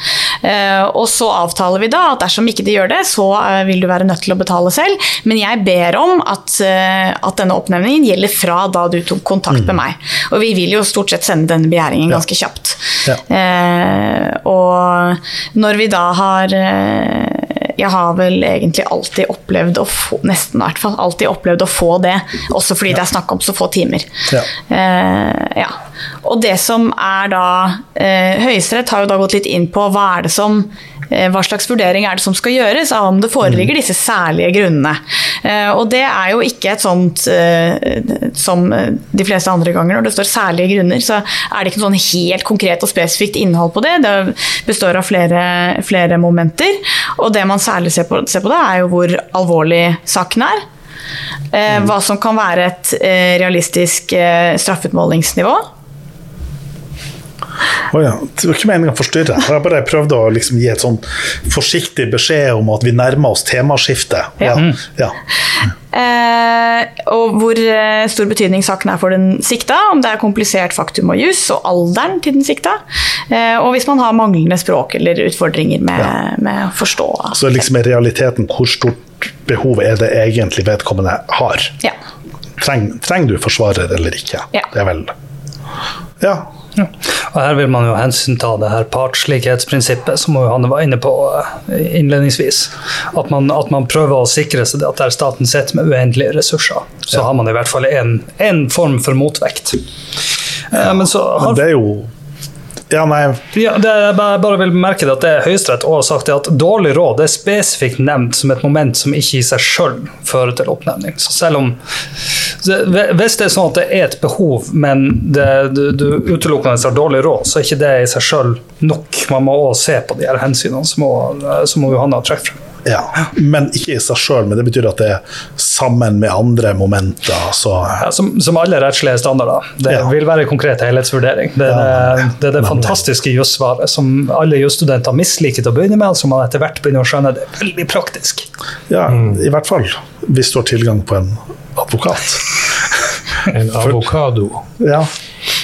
Eh, og så avtaler vi da at dersom ikke de gjør det, så eh, vil du være nødt til å betale selv, men jeg ber om at, at denne oppnevningen gjelder fra da du tok kontakt med meg. Og vi vil jo stort sett sende denne begjæringen ganske kjapt. Ja. Eh, og når vi da har eh, Jeg har vel egentlig alltid opplevd å få Nesten i hvert fall alltid opplevd å få det, også fordi det er snakk om så få timer. Ja. Eh, ja. Og det som er da eh, Høyesterett har jo da gått litt inn på hva er det som hva slags vurdering er det som skal gjøres av om det foreligger disse særlige grunnene. Eh, og det er jo ikke et sånt eh, som de fleste andre ganger når det står særlige grunner, så er det ikke sånn helt konkret og spesifikt innhold på det. Det består av flere, flere momenter. Og det man særlig ser på, ser på da, er jo hvor alvorlig saken er. Eh, hva som kan være et eh, realistisk eh, Å ja. Det var ikke meningen å forstyrre. Jeg bare prøvd å liksom gi et sånn forsiktig beskjed om at vi nærmer oss temaskiftet. Ja. ja. Eh, og hvor eh, stor betydning saken er for den sikta, om det er komplisert faktum og juss, og alderen til den sikta. Eh, og hvis man har manglende språk eller utfordringer med, Ja. med å forstå. Så liksom i realiteten, hvor stort behov er det egentlig vedkommende har? Ja. Treng, trenger du forsvarer eller ikke? Ja. Det er vel Ja. Ja. Og her vil man jo hensynta det her partslikhetsprinsippet, som Johanne var inne på eh, innledningsvis. At man, at man prøver å sikre seg det at der staten sitter med uendelige ressurser, så Ja. har man i hvert fall en, form for motvekt. Ja, Men så har Men det er jo Ja, nei ja, det er bare, vil merke at det Høyesterett har sagt at dårlig råd er spesifikt nevnt som et moment som ikke i seg selv fører til oppnevning. Så selv om Hvis det er sånn at det er et behov, men det, du, du utelukkende har dårlig råd, så er ikke det i seg selv nok. Man må også se på de her hensynene som, må- som Johanna har trukket frem. Ja. Men ikke i seg sjøl, men det betyr at det er sammen med andre momenter. Så Ja, som, som alle rettslige standarder. Det Ja. vil være konkret helhetsvurdering. Det er Ja, det, det, er det fantastiske jussvaret som alle jusstudenter misliker til å begynne med, og som man etter hvert begynner å skjønne det er veldig praktisk. ja, i hvert fall hvis du har tilgang på en advokat. En avokado. Ja.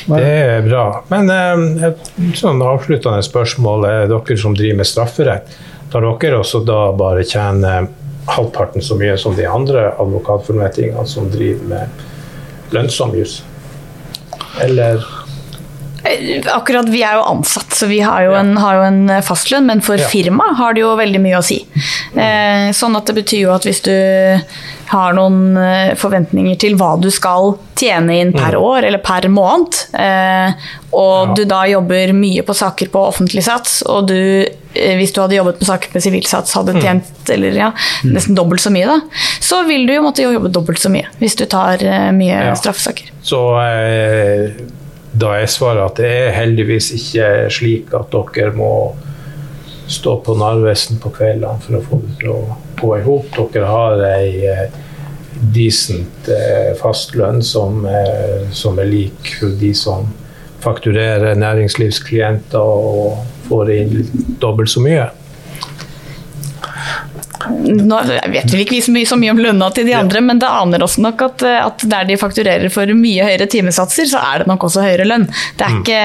Det er bra. Men eh, et sånn avsluttende spørsmål er dere som driver med strafferett. Tar dere også da bare tjene halvparten så mye som de andre advokatformettingene som driver med lønnsom jus? Eller Eh, Akkurat, Vi er jo ansatt, så vi har jo en, har jo en fastlønn, men for Ja. firma har det jo veldig mye å si. Eh, sånn at det betyr jo at hvis du har noen eh, forventninger til hva du skal tjene inn per år eller per måned, eh, og Ja. du da jobber mye på saker på offentlig sats, og du eh, hvis du hadde jobbet på saker med sivilsats, hadde tjent eller, ja, nesten dobbelt så mye, da, så vil du jo måtte jobbe dobbelt så mye hvis du tar eh, mye Ja. straffesaker. Så eh, da er svaret at det er heldigvis ikke slik at dere må stå på Narvesen på kveldene for å få det til å gå i hop. Dere har ei eh, decent eh, fastlønn som, eh, som er lik for de som fakturerer næringslivsklienter og får inn dobbelt så mye. Nå vet vi ikke vi så mye, om lønna til de andre, men det aner oss nok at, at der de fakturerer for mye høyere timesatser, så er det nok også høyere lønn. Det er ikke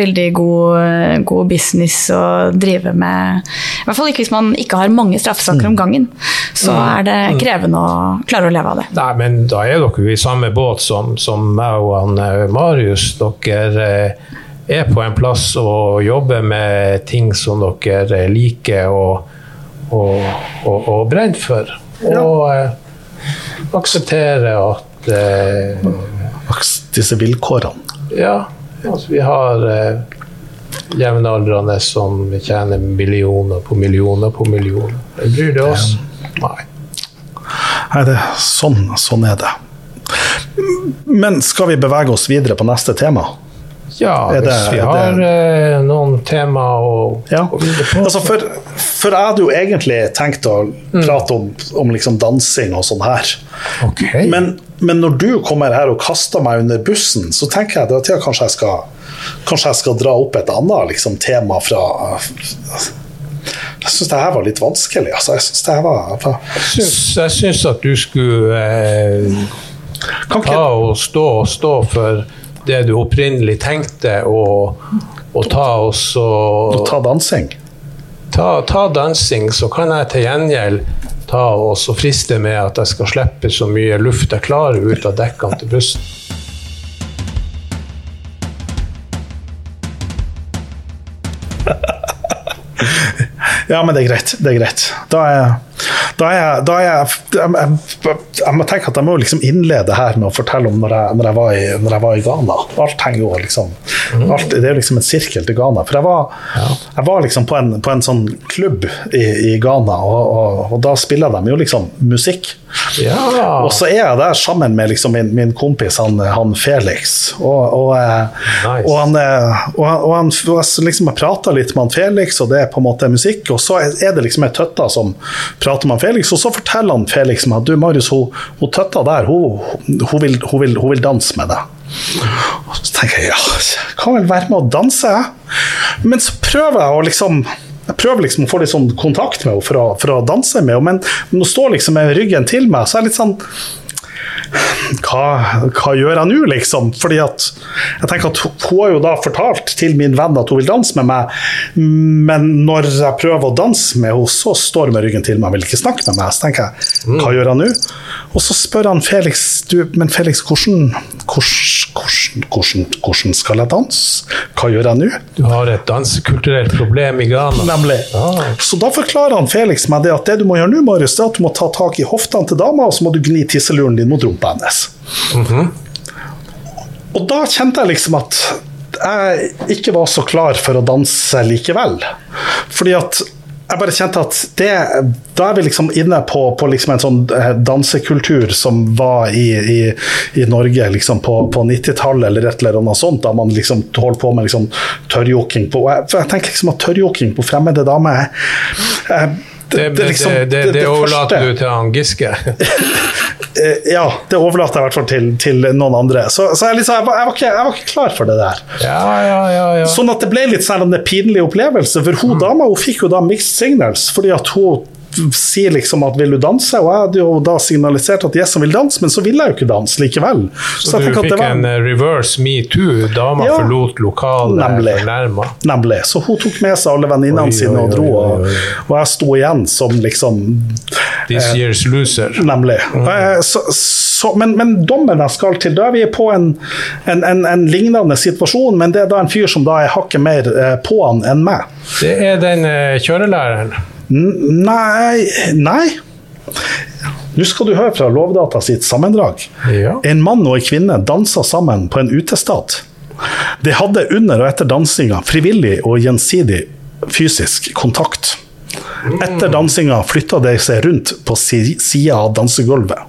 veldig god, god business å drive med I hvert fall ikke hvis man ikke har mange straffesaker om gangen. Så er det krevende å klare å leve av det. Nei, men da er dere jo i samme båt som, som meg og han, eh, Marius. Dere eh, er på en plass og jobber med ting som dere liker og, og, og, og brent for. Og eh, aksepterer at eh, Disse vilkårene. Ja, altså vi har eh, jevnaldrende som tjener millioner på millioner på millioner. Det Bryr det oss? Nei. Nei, det, sånn, sånn er det. Men skal vi bevege oss videre på neste tema? Ja, hvis det- vi har det- eh, noen tema å Ja. på. Altså for, for jeg hadde jo egentlig tenkt å prate om, om liksom dansing og sånn her. Okay. Men, men når du kommer her og kaster meg under bussen, så tenker jeg at ja, kanskje, jeg skal, kanskje jeg skal dra opp et annet liksom, tema fra Jeg syns det her var litt vanskelig. Altså. Jeg synes det her var, var Syns- Jeg syns at du skulle eh, ta og stå, stå for det du opprinnelig tenkte, å, å ta og så ta dansing? ta, ta dansing, så kan jeg til gjengjeld ta og så friste med at jeg skal slippe så mye luft jeg klarer ut av dekkene til bussen. Ja, men det er greit. Det er greit. Da er, da er, jeg- da er jeg, jeg, jeg, jeg må tenke at jeg må liksom innlede her med å fortelle om når jeg, når jeg, var, i, når jeg var i Ghana. Alt henger jo liksom alt, Det er liksom en sirkel til Ghana. For jeg var, jeg var liksom på en, på en sånn klubb i, i Ghana, og, og, og da spiller de jo liksom musikk. Ja. Og så er jeg der sammen med liksom min, min kompis han, han Felix. Og, og, eh, Nice. og han, eh, og han, og han og jeg liksom jeg prater litt med han Felix, og det er på en måte musikk. Og så er det liksom ei tøtta som prater med han Felix, og så forteller han Felix meg at du, Marius, hun, hun tøtta der, hun, hun, vil, hun, vil, hun vil danse med deg. Og så tenker jeg ja, kan vel være med å danse, jeg. Men så prøver jeg å liksom jeg prøver liksom å få litt sånn kontakt med henne for for å danse med henne, men når hun står liksom med ryggen til meg, så er jeg litt sånn hva, hva gjør jeg nå, liksom? Fordi at jeg tenker at Hun har jo da fortalt til min venn at hun vil danse med meg, men når jeg prøver å danse med henne, så står hun med ryggen til meg og vil ikke snakke med meg. Så tenker jeg, hva gjør jeg nå? Og så spør han Felix du, men Felix, hvordan, hvordan, hvordan, hvordan, skal jeg danse? Hva gjør jeg nå? Du har et dansekulturelt problem i Ghana. Nemlig. Ah. Så da forklarer han Felix meg det at det du må gjøre nå, Marius, det er at du må ta tak i hoftene til dama, og så må du gni tisseluren din mot rumpa hennes. Og da kjente jeg liksom at jeg ikke var så klar for å danse likevel. Fordi at jeg bare kjente at det, da er vi liksom inne på, på liksom en sånn eh, dansekultur som var i, i, i Norge liksom på, på 90-tallet eller et eller annet sånt, da man liksom holdt på med liksom tørrjoking på jeg, jeg tenker liksom at tørrjoking på fremmede damer eh, Det, det, liksom- det, det, det- overlater du til han Giske. Eh, Ja, det overlater jeg i hvert fall til, til noen andre. Så, så jeg, liksom, jeg, var, jeg, var ikke, jeg var ikke klar for det der. Ja, ja, ja. ja. Sånn at det ble litt sånn en pinlig opplevelse, for hun dama hun fikk jo da mixed signals, fordi at hun sier liksom at 'vil du danse', og jeg hadde jo da signalisert at yes, han vil danse, men så ville jeg jo ikke danse likevel. Så så du fikk var- en eh, reverse metoo. Dama Ja. forlot lokalet Nemlig. fornærma. Nemlig. Så hun tok med seg alle venninnene sine og dro, og, og jeg sto igjen som liksom This year's loser. Nemlig. Eh, Så, så, men, men dommen jeg skal til, da er vi på en, en, en, en lignende situasjon, men det er da en fyr som da er hakket mer eh, på han enn meg. Det er den eh, kjørelæreren. Nei Nei. Nå skal du høre fra Lovdata sitt sammendrag. Ja. En mann og en kvinne dansa sammen på en utestat. De hadde under og etter dansinga frivillig og gjensidig fysisk kontakt. Etter dansinga flytta de seg rundt på si sida av dansegulvet.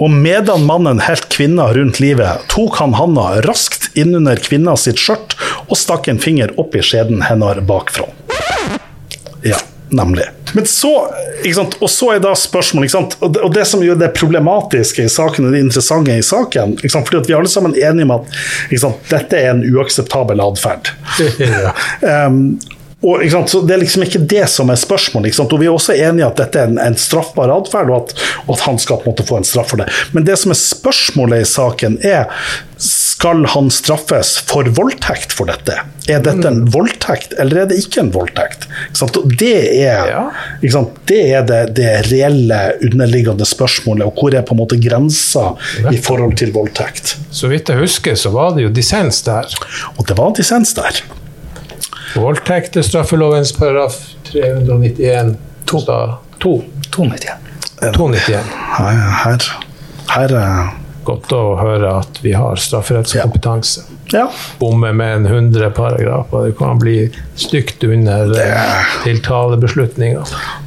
Og medan mannen holdt kvinna rundt livet, tok han handa raskt innunder kvinna sitt skjørt og stakk en finger opp i skjeden hennes bakfra. Ja, nemlig. Men så, sant? Og så er da spørsmålet? Og, det, og det som er det problematiske i saken, og det interessante i saken sant? fordi Vi er alle sammen enige om at sant? dette er en uakseptabel atferd. Ja. Um, og? Så Det er liksom ikke det som er spørsmålet. Og Vi er også enige at dette er en, en straffbar atferd, og, og at han skal på en måte få en straff for det. Men det som er spørsmålet i saken, er skal han straffes for voldtekt for dette? Er dette en voldtekt, eller er det ikke en voldtekt? Ikke sant? Og det er, Ja. ikke sant? Det, er det, det reelle underliggende spørsmålet, og hvor er på en måte grensa i forhold til voldtekt? Så vidt jeg husker, så var det jo dissens der. Og det var dissens der. Voldtekt er straffelovens paragraf 391 to. to. 291. 291. Her, her, her eh, Godt å høre at vi har strafferettskompetanse. Ja. Bomme med en 100 paragrafer. Det kan bli stygt under det... tiltalebeslutninga.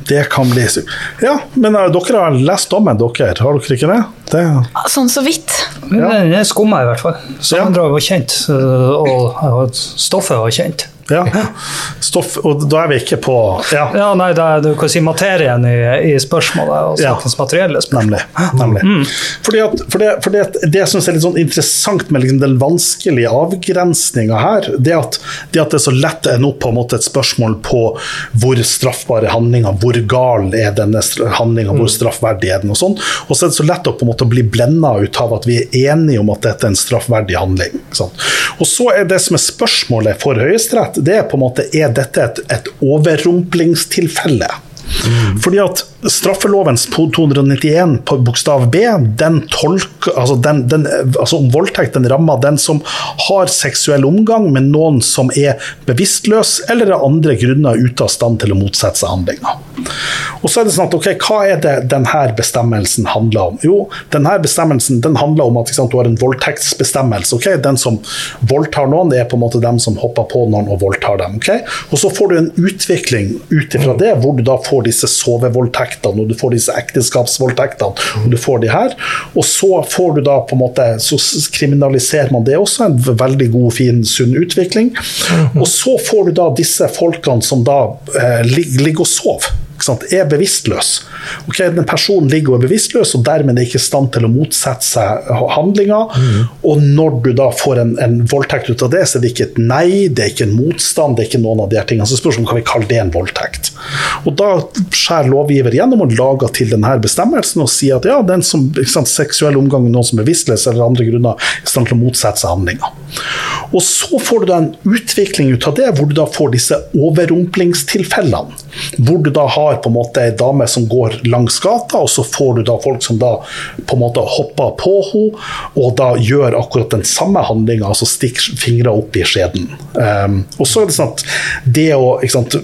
Det kan bli stygt. Ja, men uh, dere har lest dommen, dere. Har dere ikke det? det Sånn så vidt. Ja. Den er skumma i hvert fall. Sammendraget var kjent, øh, og stoffet var kjent. Ja. Stoff, og da er vi ikke på Ja, Ja, nei, det er, du kan si materien i, i spørsmålet og Ja. materielle spørsmål. Nemlig. nemlig. Fordi at, for det, for det, det jeg syns er litt sånn interessant med liksom den vanskelige avgrensninga her, det at, det at det er så lett å ende opp på en måte et spørsmål på hvor straffbare handlinger, hvor gal er denne handlinga, hvor straffverdig er den, og sånn. Og så er det så lett å på en måte bli blenda ut av at vi er enige om at dette er en straffverdig handling. sant? Og så er det som er spørsmålet for Høyesterett, det er på en måte er dette et, et overrumplingstilfelle. Fordi at straffelovens 291 på bokstav B, den tolker altså, den, den, altså om voldtekt den rammer den som har seksuell omgang med noen som er bevisstløs eller av andre grunner ute av stand til å motsette seg handlinga. Og så er det sånn at, ok, Hva er det denne bestemmelsen handler om? Jo, denne bestemmelsen den handler om at sant, du har en voldtektsbestemmelse. ok? Den som voldtar noen, det er på en måte dem som hopper på noen og voldtar dem. ok? Og Så får du en utvikling ut ifra det, hvor du da får disse sovevoldtektene, og du får disse ekteskapsvoldtektene, og du får de her. Og så får du da på en måte, så kriminaliserer man det også, en veldig god, fin, sunn utvikling. Og så får du da disse folkene som da eh, ligger ligger og sover er bevisstløs. Ok, Den personen ligger og er bevisstløs og dermed er ikke i stand til å motsette seg handlinga. Og når du da får en, en voldtekt ut av det, så er det ikke et nei, det er ikke en motstand, det er ikke noen av de her tingene. Så spørsmålet kan vi kalle det en voldtekt. Og da skjærer lovgiver gjennom og lager til denne bestemmelsen og sier at ja, den som sant, seksuell omgang med noen som er bevisstløs eller andre grunner, er i stand til å motsette seg handlinga. Og så får du da en utvikling ut av det, hvor du da får disse overrumplingstilfellene. Hvor du da har på en måte ei dame som går langs gata, og så får du da folk som da på en måte hopper på henne, og da gjør akkurat den samme handlinga, altså stikker fingra opp i skjeden. Um, og så er det sånn at det å sant,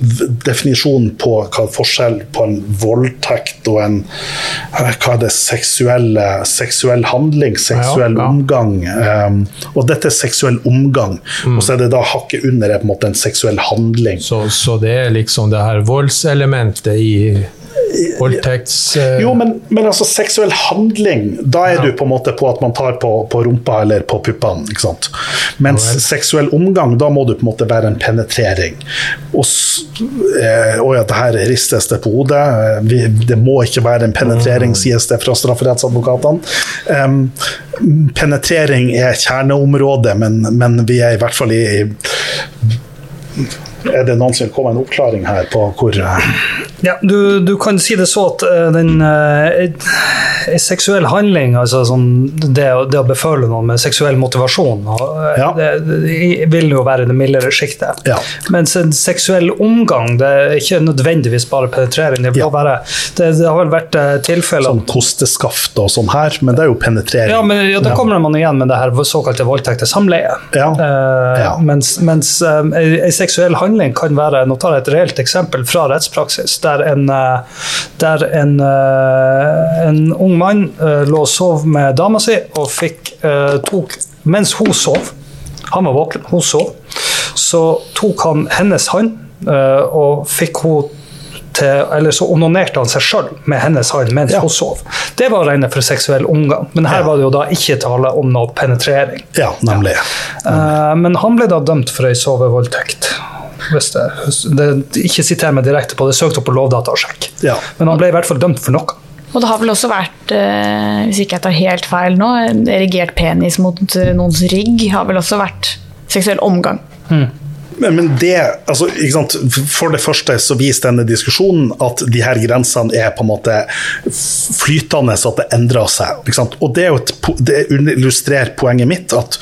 Definisjonen på hva er forskjell på en voldtekt og en eh, hva er det, seksuelle, seksuell handling, seksuell ja. omgang. Um, og dette er seksuell omgang, og så er det da hakket under er på en måte en seksuell handling. Så, så det er liksom det her voldselementet i voldtekts... Uh... Jo, men, men altså seksuell handling, da er du på en måte på at man tar på, på rumpa eller på puppene. ikke sant? Mens Ja seksuell omgang, da må du på en måte være en penetrering. Og eh, Å ja, det her ristes det på hodet. Eh, Vi, det må ikke være en penetrering, sies det fra strafferettsadvokatene. Um, penetrering er kjerneområdet, men, men vi er i hvert fall i Er det noen som vil komme en oppklaring her på hvor eh, Ja, du, du kan si det så at eh, den uh, seksuell handling, altså sånn, det, det å beføle noen med seksuell motivasjon, og, eh, Ja. det, det vil jo være det mildere sjiktet. Ja. Mens en seksuell omgang, det er ikke nødvendigvis bare penetrering. Det, Ja. være, det, det har vel vært tilfeller sånn kosteskaft og sånn her, men det er jo penetrering. Ja, men ja, da kommer man igjen med det her såkalte voldtekte samleie. Eh, Ja. Mens, mens ei- ei seksuell handling kan være Nå tar jeg et reelt eksempel fra rettspraksis, der en, eh, der en, eh, en ung mann eh, lå og sov med dama si og fikk tok Mens hun sov, han var våken, hun sov, så tok han hennes hånd og fikk hun til, eller så onanerte han seg sjøl med hennes hånd mens Ja. hun sov. Det var rene for seksuell omgang, men her Ja. var det jo da ikke tale om noe penetrering. Ja, nemlig. Eh, men han ble da dømt for ei sovevoldtekt. Hvis det, det, ikke siter meg direkte på det, søkt opp på sjekk. Ja. Men han ble i hvert fall dømt for noe. Og det har vel også vært, eh, hvis ikke jeg tar helt feil nå, erigert penis mot eh, noens rygg har vel også vært seksuell omgang. Men, men det, altså? For det første så viser denne diskusjonen at de her grensene er på en måte flytende, så at det endrer seg. Og det, et, det illustrerer poenget mitt. at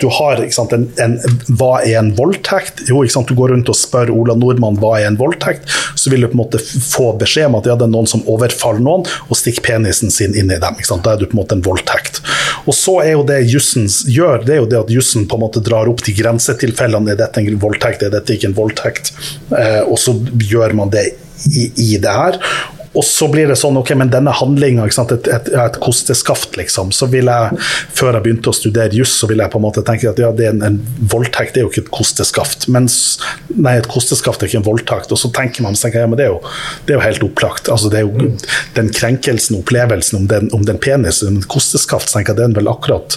Du har en, en, Hva er en voldtekt? Jo, Du går rundt og spør Ola Nordmann hva er en voldtekt, så vil du på en måte få beskjed om at ja, det er noen som overfaller noen og stikker penisen sin inn i dem. Da er du på en måte en voldtekt. Og så er jo det jussen gjør, det er jo det at jussen på en måte drar opp de grensetilfellene. Er dette en voldtekt, er dette ikke en voldtekt? Eh, og så gjør man det i, i det her. Og så blir det sånn, ok, men denne handlinga, et, et, et, kosteskaft, liksom. Så vil jeg, før jeg begynte å studere juss, så vil jeg på en måte tenke at ja, det er en, en voldtekt det er jo ikke et kosteskaft. Mens, nei, et kosteskaft er ikke en voldtekt. Og så tenker man, jeg, ja, men det er jo, det er jo helt opplagt. Altså, det er jo den krenkelsen, opplevelsen om den, om den penisen, en kosteskaft, så tenker jeg den vel akkurat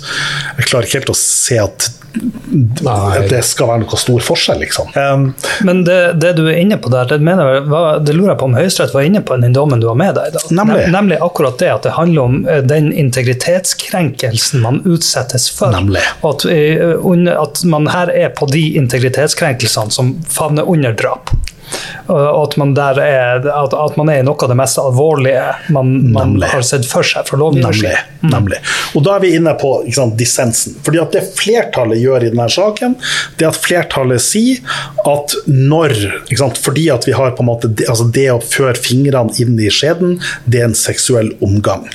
Jeg klarer ikke helt å se at Nei. det skal være noe stor forskjell, liksom. Um, Men det, det, du er inne på der, det, mener, det lurer jeg på om Høyesterett var inne på den dommen du har med deg. Da. Nemlig. Nemlig akkurat det at det handler om eh, den integritetskrenkelsen man utsettes for. Nemlig. At, eh, at man her er på de integritetskrenkelsene som favner under drap. Og at man, er, at, at man er noe av det mest alvorlige man, man har sett for seg fra lovgivers mm. Nemlig. Og da er vi inne på sant, dissensen. Fordi at Det flertallet gjør i denne saken, det at flertallet sier at når sant, Fordi at vi har på en måte altså det å føre fingrene inn i skjeden, det er en seksuell omgang.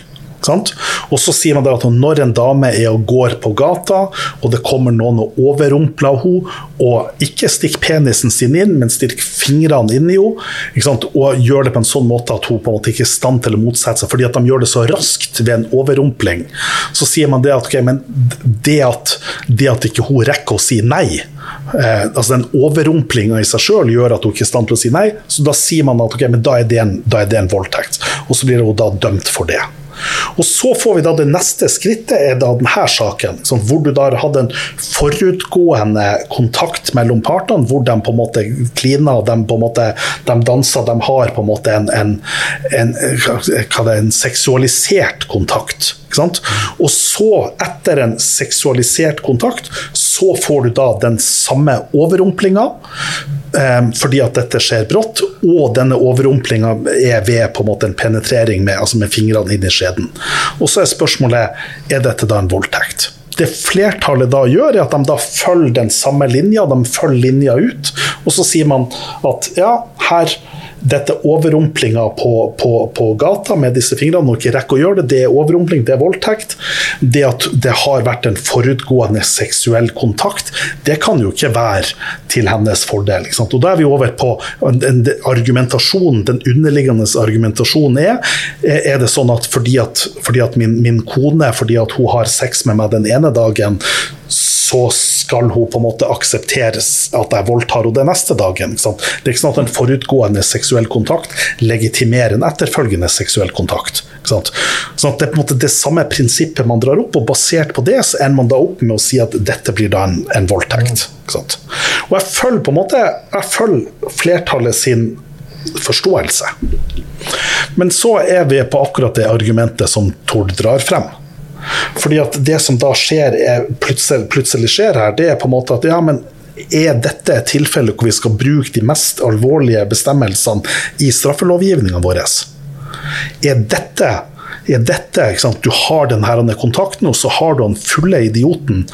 Sant? Og så sier man at når en dame er og går på gata, og det kommer noen og overrumpler henne, og ikke stikker penisen sin inn, men stikker fingrene inn i henne, og gjør det på en sånn måte at hun på en måte ikke er i stand til å motsette seg, fordi at de gjør det så raskt ved en overrumpling, så sier man det at, okay, det at, det at ikke hun rekker å si nei, eh, altså den overrumplinga i seg sjøl gjør at hun ikke er i stand til å si nei, så da sier man at okay, da er en, da er det en voldtekt. Og så blir hun da dømt for det. Og Så får vi da det neste skrittet, er da denne saken, Liksom, hvor du da hadde en forutgående kontakt mellom partene, hvor de på en måte klina, de på en måte de dansa, de har på en måte en, en, en, en seksualisert kontakt. Og så, etter en seksualisert kontakt, så får du da den samme overrumplinga. Eh, fordi at dette skjer brått, og denne overrumplinga er ved på en måte en penetrering med, altså med fingrene inn i skjeden. Og så er spørsmålet er dette da en voldtekt. Det flertallet da gjør, er at de da følger den samme linja, de følger linja ut. Og så sier man at ja, her dette overrumplinga på, på, på, gata med disse fingrene, og ikke rekker å gjøre det, det er overrumpling, det er voldtekt. Det at det har vært en forutgående seksuell kontakt, det kan jo ikke være til hennes fordel. Og Da er vi over på en, argumentasjonen, den underliggende argumentasjonen er er det sånn at fordi at, fordi at min, min kone, fordi at hun har sex med meg den ene dagen, så skal hun på en måte aksepteres at jeg voldtar henne den neste dagen. Det er ikke sånn at en forutgående seksuell kontakt legitimerer en etterfølgende seksuell kontakt. Sånn at Det er på en måte det samme prinsippet man drar opp, og basert på det så ender man da opp med å si at dette blir da en, en voldtekt. Og jeg følger på en måte jeg følger flertallet sin forståelse. Men så er vi på akkurat det argumentet som Tord drar frem. Fordi at det som da skjer, plutselig, plutselig, skjer her, det er på en måte at ja, men er dette et tilfelle hvor vi skal bruke de mest alvorlige bestemmelsene i straffelovgivninga vår? Er dette er dette Du har denne kontakten, og så har du den fulle idioten.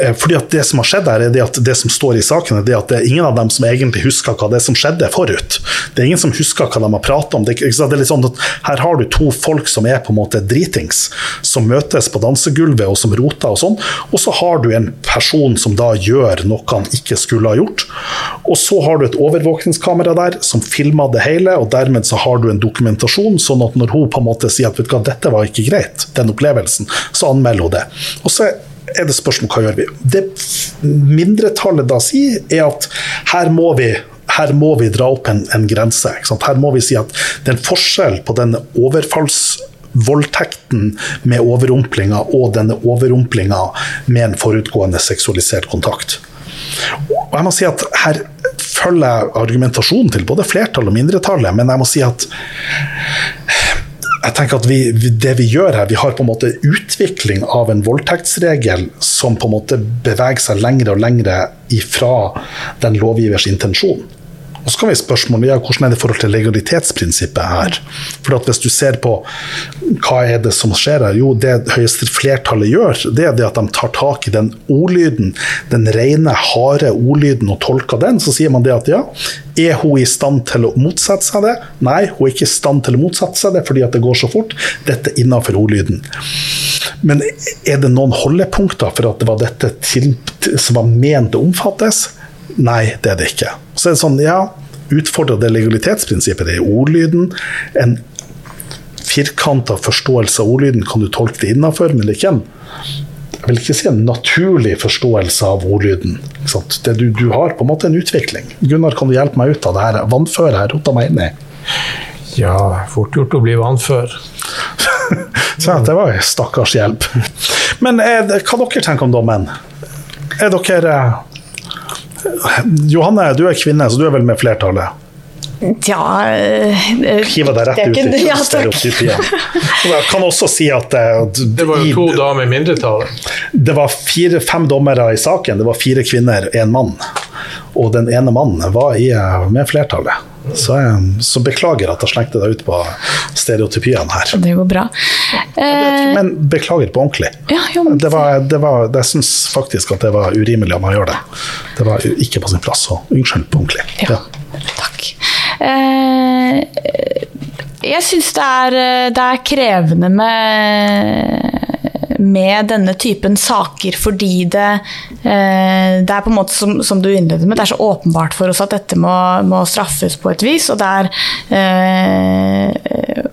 Eh, fordi at Det som har skjedd her, er det at det som står i saken, er det at det er ingen av dem som egentlig husker hva det som skjedde forut. Det er ingen som husker hva de har pratet om. Det er litt sånn at Her har du to folk som er på en måte dritings, som møtes på dansegulvet og som roter og sånn. Og så har du en person som da gjør noe han ikke skulle ha gjort. Og så har du et overvåkningskamera der som filmer det hele, og dermed så har du en dokumentasjon, sånn at når hun på en måte sier at vet du hva, dette var ikke greit, den opplevelsen, så anmelder hun det. Og så er det spørsmål hva gjør vi. Det mindretallet da sier, er at her må vi her må vi dra opp en, en grense. Her må vi si at det er en forskjell på denne overfallsvoldtekten med overrumplinga og denne overrumplinga med en forutgående seksualisert kontakt. Og jeg må si at Her følger jeg argumentasjonen til både flertallet og mindretallet, men jeg må si at jeg tenker at vi, det vi gjør her, vi har på en måte utvikling av en voldtektsregel som på en måte beveger seg lengre og lengre ifra den lovgivers intensjon. Og så kan vi spørsmålet ja, hvordan er det i forhold til legalitetsprinsippet her. For Hvis du ser på hva er det som skjer her, jo det høyeste flertallet gjør, det er det at de tar tak i den ordlyden, den rene, harde ordlyden og tolker den. Så sier man det at ja, er hun i stand til å motsette seg det? Nei, hun er ikke i stand til å motsette seg det fordi at det går så fort. Dette er innenfor ordlyden. Men er det noen holdepunkter for at det var dette til, som var ment å omfattes? Nei, det er det ikke. Så er det sånn, ja, utfordrer det legalitetsprinsippet. Det er ordlyden. En firkanta forståelse av ordlyden kan du tolke det innafor, men det er ikke en jeg vil ikke si en naturlig forståelse av ordlyden. Det du, du har på en måte en utvikling. Gunnar, kan du hjelpe meg ut av det her vannføret jeg rota meg inn i? Ja, fort gjort å bli vannfør. Så det var stakkars hjelp. Men er det, hva dere tenker om dommen? Er dere eh, Johanne, du er kvinne, så du er vel med flertallet? Ja eh, Hiver deg rett det ut i ja, stereotypien. Jeg kan også si at det, Det var jo to damer i mindretallet. det var fire, fem dommere i saken. Det var fire kvinner, én mann. Og den ene mannen var i, eh, med flertallet. Så, så beklager at jeg slengte deg ut på stereotypiene her. Det går bra. Eh, Men beklager på ordentlig. ja, jo, men- Det var, det var, jeg syns faktisk at det var urimelig av meg å gjøre det. Det var ikke på sin plass, så unnskyld på ordentlig. Ja, takk. Eh, jeg syns det, er- det er krevende med, med denne typen saker fordi det, eh, det er på en måte som, som du innledet med, det er så åpenbart for oss at dette må, må straffes på et vis. Og er eh,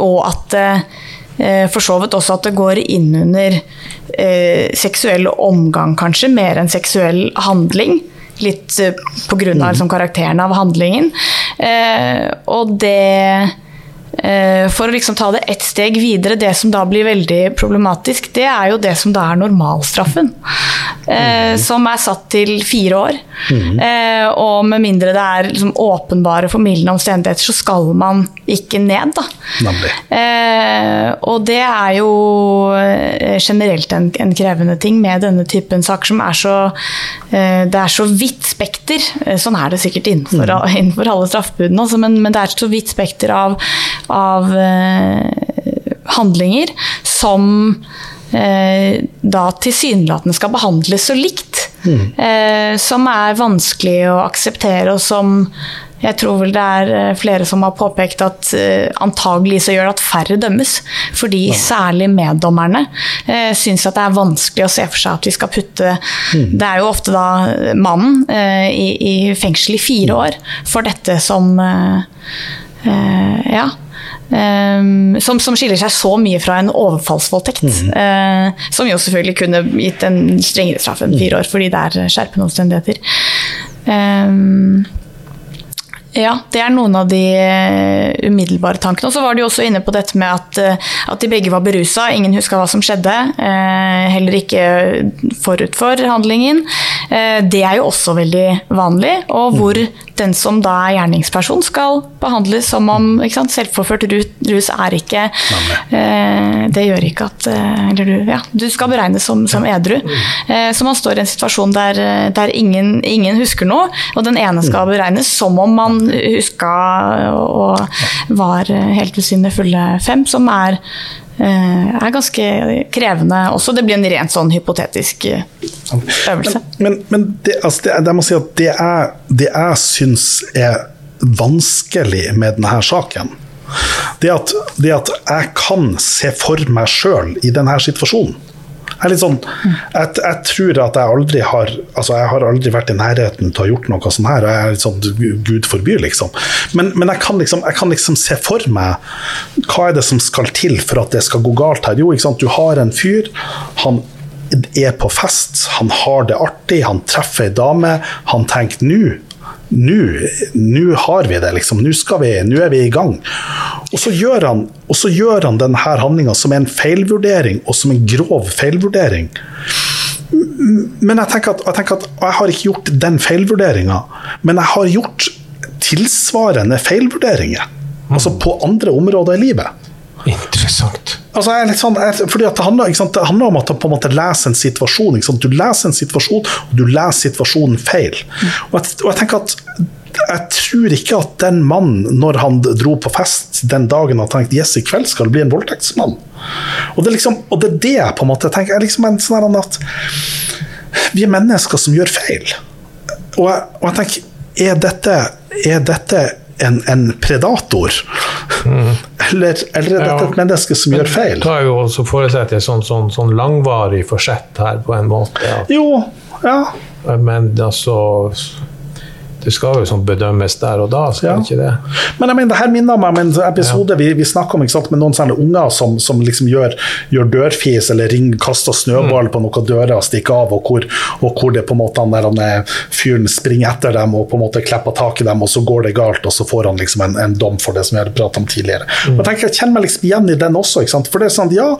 Og at eh, for så vidt også at det går inn under eh, seksuell omgang, kanskje, mer enn seksuell handling. Litt eh, pga. liksom, karakteren av handlingen. Eh, og det For å liksom ta det ett steg videre, det som da blir veldig problematisk, det er jo det som da er normalstraffen. Eh, som er satt til fire år. Eh, og med mindre det er liksom, åpenbare formildende omstendigheter, så skal man ikke ned, da. Eh, og det er jo eh, generelt en, en krevende ting med denne typen saker som er så eh, Det er så vidt spekter. Eh, Sånn er det sikkert innenfor, innenfor alle straffebudene, men, men det er så vidt spekter av, av eh, handlinger som eh, da tilsynelatende skal behandles så likt. Eh, som er vanskelig å akseptere, og som jeg tror vel det er eh, flere som har påpekt at eh, antagelig så gjør det at færre dømmes. Fordi særlig meddommerne eh, syns at det er vanskelig å se for seg at vi skal putte Det er jo ofte da mannen eh, i, i fengsel i fire år for dette som eh, eh, Ja. Um, som, som skiller seg så mye fra en overfallsvoldtekt. eh, som jo selvfølgelig kunne gitt en strengere straff enn fire år, fordi det er skjerpende omstendigheter. Um, ja, det er noen av de eh, umiddelbare tankene. Og så var de også inne på dette med at, eh, at de begge var berusa. Ingen huska hva som skjedde. eh, heller ikke forut for handlingen. Eh, det er jo også veldig vanlig. Og hvor den som da er gjerningsperson, skal behandles som om sant, selvforført rus er ikke eh, Det gjør ikke at Eller du, ja, du skal beregnes som, som edru. Så man står i en situasjon der, der ingen, ingen husker noe, og den ene skal beregnes som om man huska og var helt ved sine fulle fem, som er eh, er ganske krevende også. Det blir en rent sånn hypotetisk eh, øvelse. Men, men det, altså det, jeg må si at det jeg, det jeg syns er vanskelig med denne saken, det at, det at jeg kan se for meg sjøl i denne situasjonen. Jeg, sånn, jeg, jeg tror at jeg aldri har altså jeg har aldri vært i nærheten til å ha gjort noe sånt her. jeg er litt sånn, Gud forby, liksom. Men, men jeg, kan liksom, jeg kan liksom se for meg hva er det som skal til for at det skal gå galt her. Jo, ikke sant? du har en fyr. han er på fest, han har det artig, han treffer ei dame. Han tenker nå nå har vi det, liksom. Nå, vi, nå er vi i gang. Og så gjør han, så gjør han denne handlinga som en feilvurdering, og som en grov feilvurdering. Men jeg tenker at jeg, tenker at jeg har ikke gjort den feilvurderinga, men jeg har gjort tilsvarende feilvurderinger. Altså på andre områder i livet. Interessant. Altså, jeg er litt sånn, jeg, fordi det, handler, det handler om at du på en måte leser en situasjon. Du leser en situasjon, og du leser situasjonen feil. Og jeg, og jeg tenker at jeg tror ikke at den mannen, når han dro på fest den dagen, har tenkt yes, i kveld skal det bli en voldtektsmann. Og det liksom, og det er det jeg på en måte tenker. Jeg liksom en sånn at Vi er mennesker som gjør feil. Og jeg, og jeg tenker, er dette, er dette en, en predator? Eller, eller er dette Ja. et menneske som gjør feil? Ta jo også forestille deg sånn, sånn, sånn langvarig forsett her, på en måte. Ja. Jo, ja. men altså det skal jo sånn bedømmes der og da, skal Ja. ikke det? Men jeg mener, det her minner meg om en episode vi, vi snakker om sant, med noen særlig unger som, som liksom gjør, gjør dørfis eller ring, kaster snøball på noen dører og stikker av, og hvor, og hvor det på en måte han der han fyren springer etter dem og på en måte klipper tak i dem, og så går det galt, og så får han liksom en, en dom for det som vi har pratet om tidligere. Og Jeg tenker, jeg kjenner meg liksom igjen i den også. Ikke sant? For det er sånn, ja,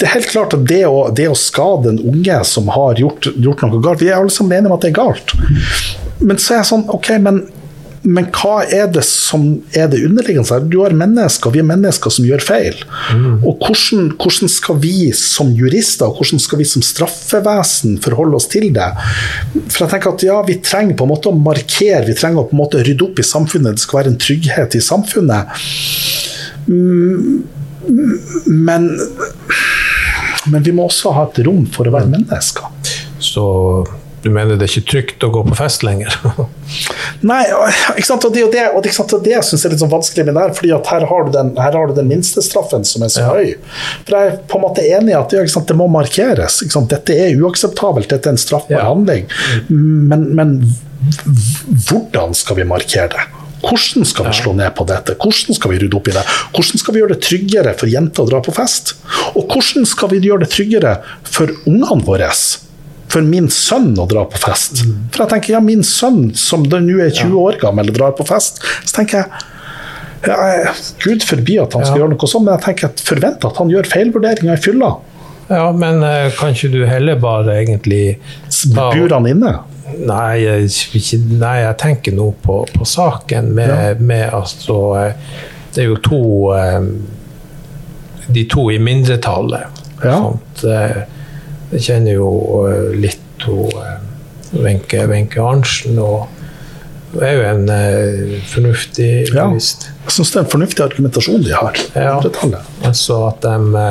det er helt klart at det å, det å skade en unge som har gjort, gjort noe galt, vi er alle sammen enige om at det er galt. Men så er jeg sånn, ok, men, men hva er det som er det underliggende? Du har mennesker, vi er mennesker som gjør feil. Og hvordan, hvordan skal vi som jurister, og hvordan skal vi som straffevesen forholde oss til det? For jeg tenker at ja, vi trenger på en måte å markere, vi trenger å på en måte rydde opp i samfunnet, det skal være en trygghet i samfunnet. Mm, Men, men vi må også ha et rom for å være mennesker. Så du mener det er ikke trygt å gå på fest lenger? Nei, ikke sant? og det det, og det, og det syns jeg er litt sånn vanskelig med det her, fordi her har du den, her har du den minstestraffen som er så Ja. høy. For jeg er på en måte enig i at sant? det må markeres. Dette er uakseptabelt, dette er en straffbar Ja. handling. Men, men hvordan skal vi markere det? Hvordan skal vi slå ned på dette? Hvordan skal vi rydde opp i det? Hvordan skal vi gjøre det tryggere for jenter å dra på fest? Og hvordan skal vi gjøre det tryggere for ungene våre? For min sønn å dra på fest. For jeg tenker, ja, min sønn som nå er 20 år gammel drar på fest, så tenker jeg ja, Gud forby at han skal Ja. gjøre noe sånt, men jeg tenker at forventer at han gjør feilvurderinger i fylla. Ja, men uh, kan ikke du heller bare egentlig ta- Bur han inne? Nei, ikke, nei, jeg tenker nå på, på saken med, Ja. med altså Det er jo to eh, De to i mindretallet. Ja. Sånt, eh, jeg kjenner jo eh, litt eh, Wenche Arntzen, og er jo en eh, fornuftig Ja. Jeg syns det er en fornuftig argumentasjon de har. Ja. Altså at, de,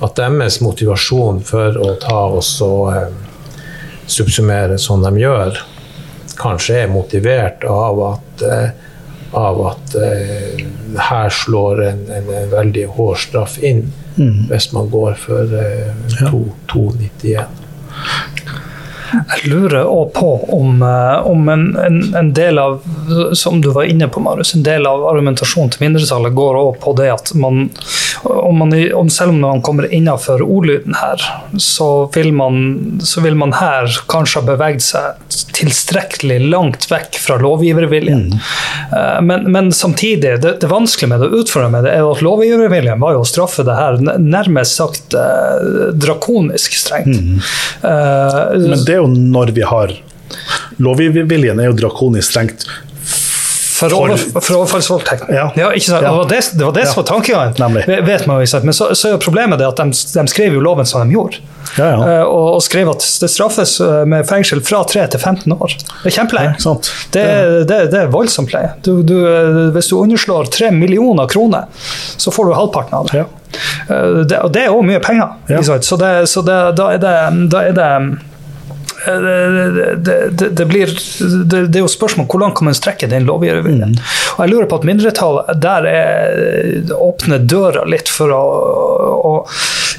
at deres motivasjon for å ta og så eh, subsummere som de gjør, kanskje er motivert av at, eh, av at her slår en, en, en veldig hård straff inn hvis man går for eh, to- 2,91. Jeg lurer òg på om, eh, om en, en, en del av som du var inne på, Marius, en del av argumentasjonen til mindretallet går også på det at man, om man om, selv om man kommer innenfor ordlyden her, så vil, man, så vil man her kanskje ha beveget seg tilstrekkelig langt vekk fra lovgiverviljen. Mm. Men, men samtidig, det, det vanskelige med det, å utfordre med det, er at lovgiverviljen var jo å straffe det her nærmest sagt eh, drakonisk strengt. Eh, Men det er jo når vi har Lovgiverviljen er jo drakonisk strengt. For, over, for overfallsvoldtekt. Ja. ikke sant? Ja. Det var det, det, var det som var tankegangen. Vet man jo. Men så, så er problemet det at de, de skrev jo loven som de gjorde. Ja, ja. Eh, og, og skrev at det straffes eh, med fengsel fra 3 til 15 år. Det er kjempelenge. Det, det, det er voldsomt leie. Du, du, eh, hvis du underslår 3 millioner kroner, så får du halvparten av det. Ja. Det og det er òg mye penger. Ja. Så, det, så det, da er det, det eh, det, det, blir, det, er jo spørsmål hvor langt kan man strekke den lovgiverviljen. Og jeg lurer på at mindretallet der er, åpner døra litt for å, å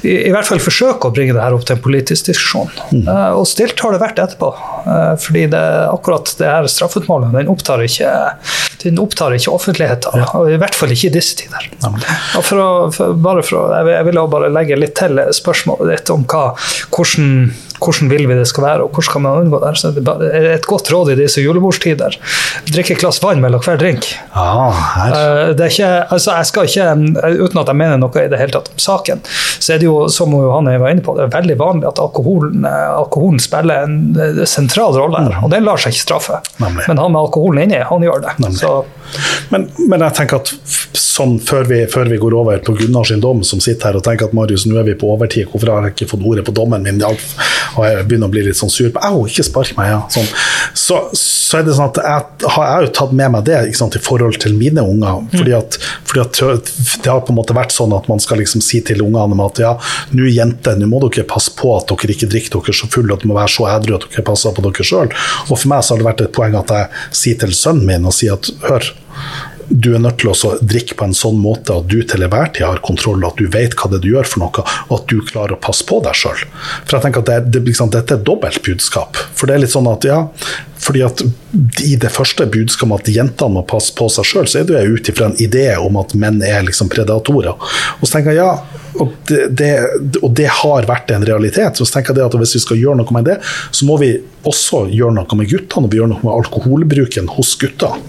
i, i hvert fall forsøke å bringe det her opp til en politisk diskusjon. Eh, og stilt har det vært etterpå. Uh, fordi det, akkurat det her straffutmålet den opptar ikke, den opptar ikke offentligheten. Og I hvert fall ikke i disse tider. Og for å, for, bare for å, jeg vil- jeg vil bare legge litt til spørsmålet ditt om hva, hvordan, hvordan vil vi det skal være, og hvordan kan man unngå det. Så det er Et godt råd i disse julebordstider. Drikk et glass vann mellom hver drink. Ah. Eh, Det er ikke, altså jeg skal ikke, Uten at jeg mener noe i det hele tatt om saken, så er det jo, som Johanne var inne på, det er veldig vanlig at alkoholen, eh, alkoholen spiller en eh, sentral rolle her. Og den lar seg ikke straffe. Nemlig. Men han med alkoholen inni, han gjør det. Så Men, men jeg tenker at sånn før vi, før vi går over på Gunnar sin dom, som sitter her og tenker at Marius, nå er vi på overtid, hvorfor har jeg ikke fått ordet på dommen min? Og jeg begynner å bli litt sånn sur på Au, ikke spark meg! Ja. Sånn. Så, så er det sånn at jeg har jeg jo tatt med meg det sant, i forhold til mine unger. Fordi at, fordi at det har på en måte vært sånn at man skal liksom si til ungene at ja, nå jenter, nå må dere passe på at dere ikke drikker dere så fulle at dere må være så edru at dere passer på dere sjøl. Og for meg så har det vært et poeng at jeg sier til sønnen min og sier at hør, du er nødt til å drikke på en sånn måte at du til enhver tid har kontroll, at du vet hva det er du gjør for noe, og at du klarer å passe på deg sjøl. For jeg tenker at det, det, liksom, Dette er dobbelt budskap. For det er litt sånn at ja, fordi at i det første budskapet om at jentene må passe på seg sjøl, så er det jo ut ifra en idé om at menn er liksom predatorer. Og så tenker jeg ja, og det, det, og det, har vært en realitet. Så tenker jeg at hvis vi skal gjøre noe med det, så må vi også gjøre noe med guttene, og vi gjør noe med alkoholbruken hos gutter.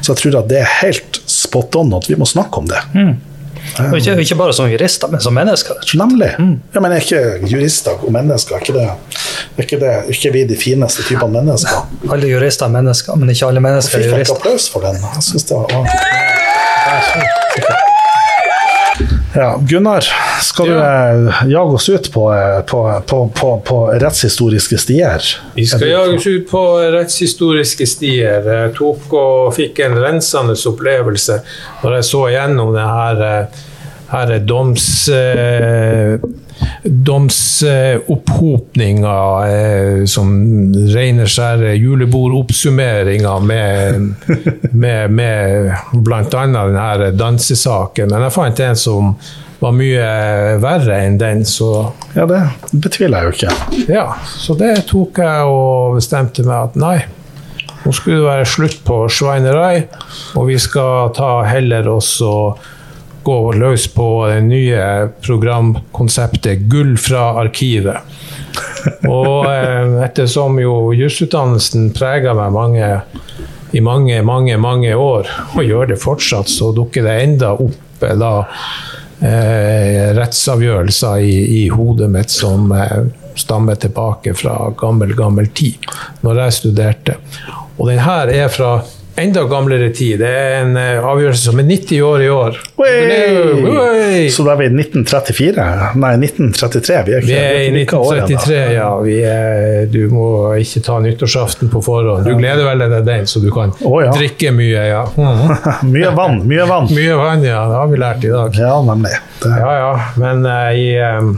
Så jeg tror at det er helt spot on at vi må snakke om det. Mm. Og ikke, ikke, bare som jurister, men som mennesker. Nemlig. Mm. Ja, men er ikke jurister og mennesker er ikke det, er ikke det er ikke vi de fineste typene mennesker? Alle jurister er mennesker, men ikke alle mennesker er jurister. Jeg fikk applaus for den. Jeg synes det var... Ja, Gunnar, skal du ja. Eh, jage oss ut på, eh, på, på, på, rettshistoriske stier? Vi skal jage oss ut på rettshistoriske stier. Jeg tok og fikk en rensende opplevelse når jeg så gjennom det her, eh, her doms... domsopphopninga eh, som rene skjære julebordoppsummeringer med, med, med bl.a. denne dansesaken. Men jeg fant en som var mye verre enn den, så Ja, det betviler jeg jo ikke. Ja, så det tok jeg og bestemte meg at nei. Nå skulle det være slutt på sveinerei, og vi skal ta heller også gå løs på det nye programkonseptet Gull fra arkivet. Og eh, ettersom jo jusutdannelsen preger meg mange, i mange, mange, mange år, og gjør det fortsatt, så dukker det enda opp eh, da eh, rettsavgjørelser i, i, hodet mitt som eh, stammer tilbake fra gammel, gammel tid, når jeg studerte. Og den her er fra enda gamlere tid. Det er en uh, avgjørelse som er 90 år i år. Oi! Så da er vi i 1934? Nei, 1933. Vi er, ikke, vi er i 1933, ja. Er, du må ikke ta nyttårsaften på forhånd. Du gleder vel deg den, så du kan oh, ja. drikke mye, ja. Mm. mye vann, mye vann. Mye vann, ja. Det har vi lært i dag. Ja, nemlig. Det. Ja, ja. Men uh, i um,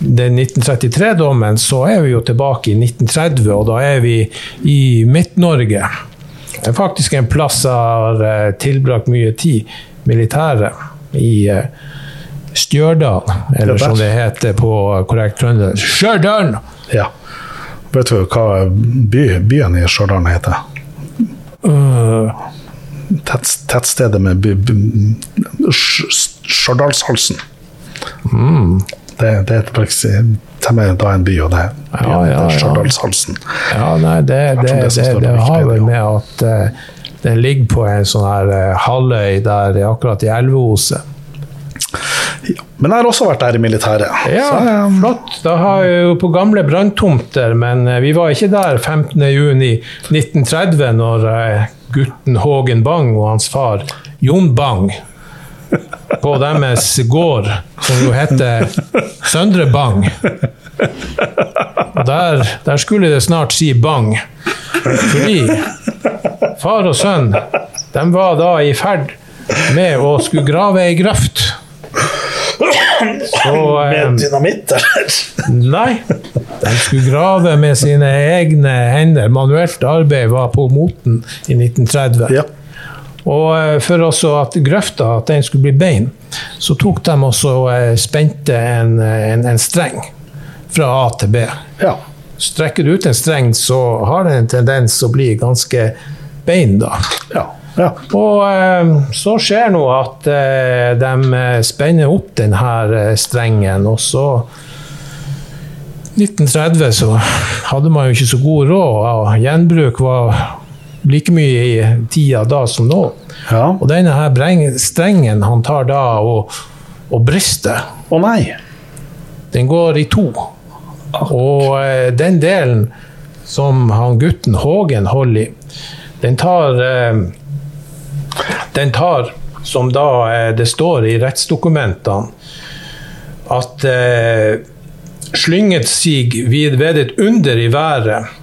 den 1933-dommen, så er vi jo tilbake i 1930, og da er vi i Midt-Norge. Det er faktisk en plass jeg har eh, tilbrakt mye tid, militæret, i eh, Stjørdal, eller som det heter på korrekt trøndersk, Stjørdal! Ja. Vet du hva by, byen i Stjørdal heter? Uh, Tett, tettstedet med Stjørdalshalsen. Mm. Det, det er til da en by, og det, ja, ja, ja. Stjørdalshalsen. Ja, nei, det, det, det, det har vel med at uh, den ligger på en sånn her uh, halvøy der akkurat i Elveoset. Ja. Men jeg har også vært der i militæret. Ja, så, um, flott. Da har jeg jo på gamle branntomter, men vi var ikke der 15.6.1930 når gutten Hågen Bang og hans far Jon Bang på deres gård, som jo heter Søndre Bang. Og der, der, skulle det snart si bang. Fordi far og sønn de var da i ferd med å skulle grave ei grøft. Så, med dynamitt, eller? Nei. De skulle grave med sine egne hender. Manuelt arbeid var på moten i 1930. Ja. Og eh, for også at grøfta at den skulle bli bein, så tok de også eh, spente en, en, en streng fra A til B. Ja. Strekker du ut en streng, så har den en tendens å bli ganske bein, da. Ja. Ja. Og eh, så skjer nå at eh, de spenner opp denne strengen, og så 1930 så hadde man jo ikke så god råd. Gjenbruk var like mye i tida da som nå. Ja. Og denne her strengen han tar da og, og brister. Å oh, nei! Den går i to. Ak. Og eh, den delen som han gutten Hågen holder i, den tar eh, Den tar, som da eh, det står i rettsdokumentene, at eh, slynget vid ved et under i været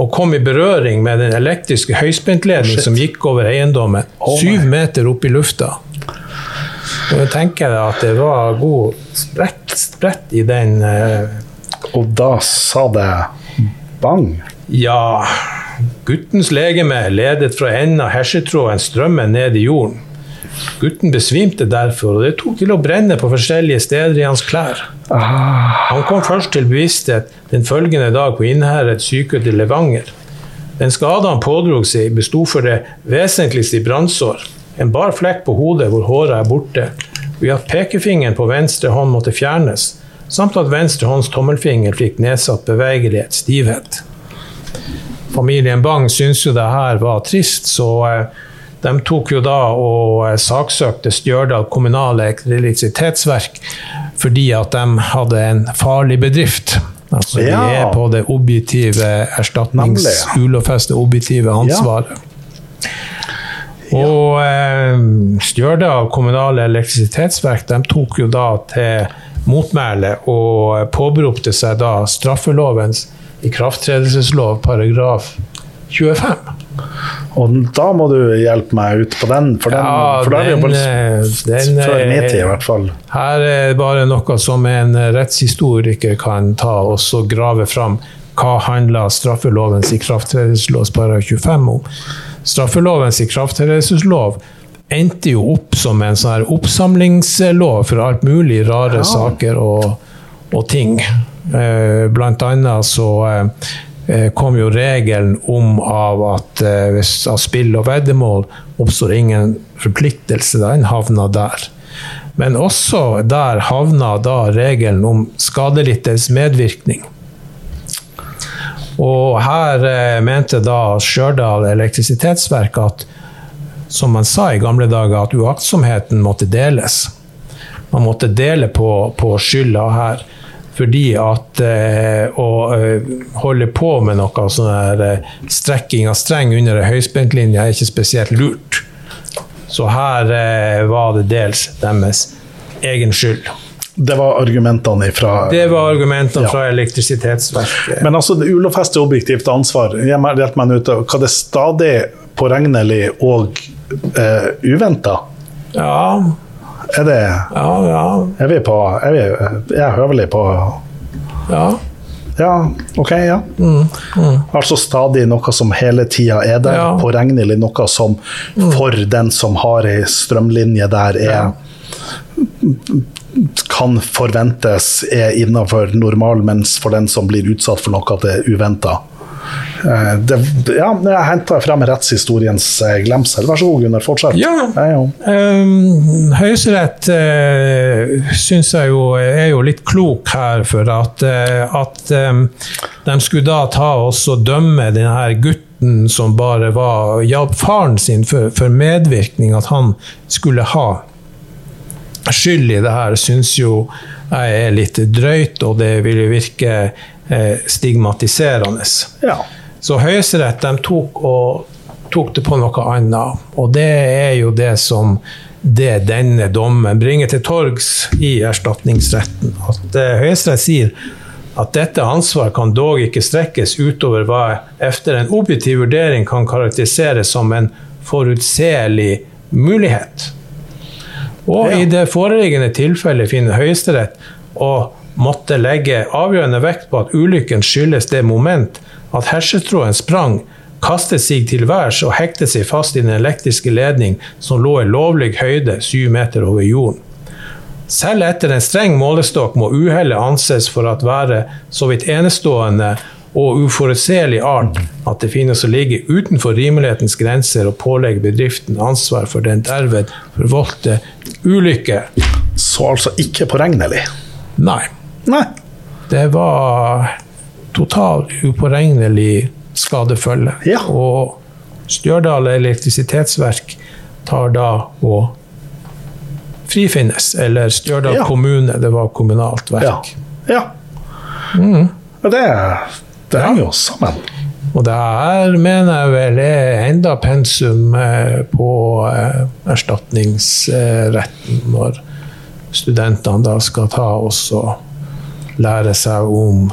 og kom i berøring med den elektriske høyspentledningen som gikk over eiendommen, syv meter opp i lufta. Og jeg tenker at det var god sprett, sprett i den uh, Og da sa det bang? Ja. Guttens legeme ledet fra enden av hesjetråden strømmen ned i jorden. Gutten besvimte derfor, og det tok til å brenne på forskjellige steder i hans klær. Han kom først til bevissthet den følgende dag på Innherred sykehus i Levanger. Den skade han pådrog seg, besto for det vesentligste i brannsår. En bar flekk på hodet hvor håret er borte, ved at pekefingeren på venstre hånd måtte fjernes, samt at venstre hånds tommelfinger fikk nedsatt bevegelighet, stivhet. Familien Bang syntes jo det her var trist, så eh, de tok jo da og eh, saksøkte Stjørdal kommunale elektrisitetsverk fordi at de hadde en farlig bedrift. Altså Ja. De er på det objektive erstatningsulovfestede objektive ansvaret. objektive ansvaret. Og eh, Stjørdal kommunale elektrisitetsverk de tok jo da til motmæle og påberopte seg da straffelovens ikrafttredelseslov paragraf 25. Og da må du hjelpe meg ut på den, for den, Ja, for er jo den, bare eh, den, før min tid, i eh, hvert fall. Her er det bare noe som en rettshistoriker kan ta og så grave fram. Hva handler straffelovens ikrafttredelseslov paragraf 25 om? Straffelovens ikrafttredelseslov endte jo opp som en sånn her oppsamlingslov for alt mulig rare Ja. saker og, og ting. Eh, Blant annet så eh, kom jo regelen om av at eh, hvis av spill og veddemål oppstår ingen forpliktelse, den havna der. Men også der havna da regelen om skadelidtes medvirkning. Og her eh, mente da Stjørdal elektrisitetsverk at som man sa i gamle dager, at uaktsomheten måtte deles. Man måtte dele på, på skylda her. Fordi at eh, å eh, holde på med noe sånn her eh, strekking av streng under ei høyspentlinje er ikke spesielt lurt. Så her eh, var det dels deres egen skyld. Det var argumentene fra Det var argumentene Ja. fra elektrisitetsverket. Men altså, ulovfeste objektivt ansvar, hjelp meg ut, hva det stadig påregnelig og eh, uventa? Ja, Er det ja, ja. Er vi på Er vi er høvelig på ja. Ja, OK, ja. Altså stadig noe som hele tida er der. Ja. Påregnelig noe som for den som har ei strømlinje der, er kan forventes er innenfor normal, mens for den som blir utsatt for noe, det er uventa. Eh, Det, ja, jeg henta frem rettshistoriens eh, glemsel. Vær så god, Gunnar. Fortsett. Ja. Um, Høyesterett uh, syns jeg jo er jo litt klok her, for at, eh, at um, de skulle da ta oss og dømme denne gutten som bare var hjalp faren sin for, for medvirkning, at han skulle ha skyld i det her, syns jo jeg er litt drøyt, og det ville virke eh, stigmatiserende. ja. Så Høyesterett de tok, tok det på noe annet, og det er jo det som det denne dommen bringer til torgs i erstatningsretten. At eh, Høyesterett sier at dette ansvaret kan dog ikke strekkes utover hva efter en objektiv vurdering kan karakteriseres som en forutselig mulighet. Og Ja. i det foreliggende tilfellet finner Høyesterett å måtte legge avgjørende vekt på at ulykken skyldes det moment at hersetråden sprang, kastet seg til værs og hektet seg fast i den elektriske ledning som lå i lovlig høyde syv meter over jorden. Selv etter en streng målestokk må uhellet anses for at være så vidt enestående og uforutsigelig art at det finnes å ligge utenfor rimelighetens grenser og pålegge bedriften ansvar for den derved forvoldte ulykke. Så altså ikke påregnelig. Nei, Nei. det var totalt upåregnelig skadefølge. Ja. Og Stjørdal elektrisitetsverk tar da og frifinnes. Eller Stjørdal Ja. kommune, det var kommunalt verk. Ja. ja. Men det, det henger jo sammen. Og det her mener jeg vel er enda pensum eh, på eh, erstatningsretten, når studentene da skal ta også lære seg om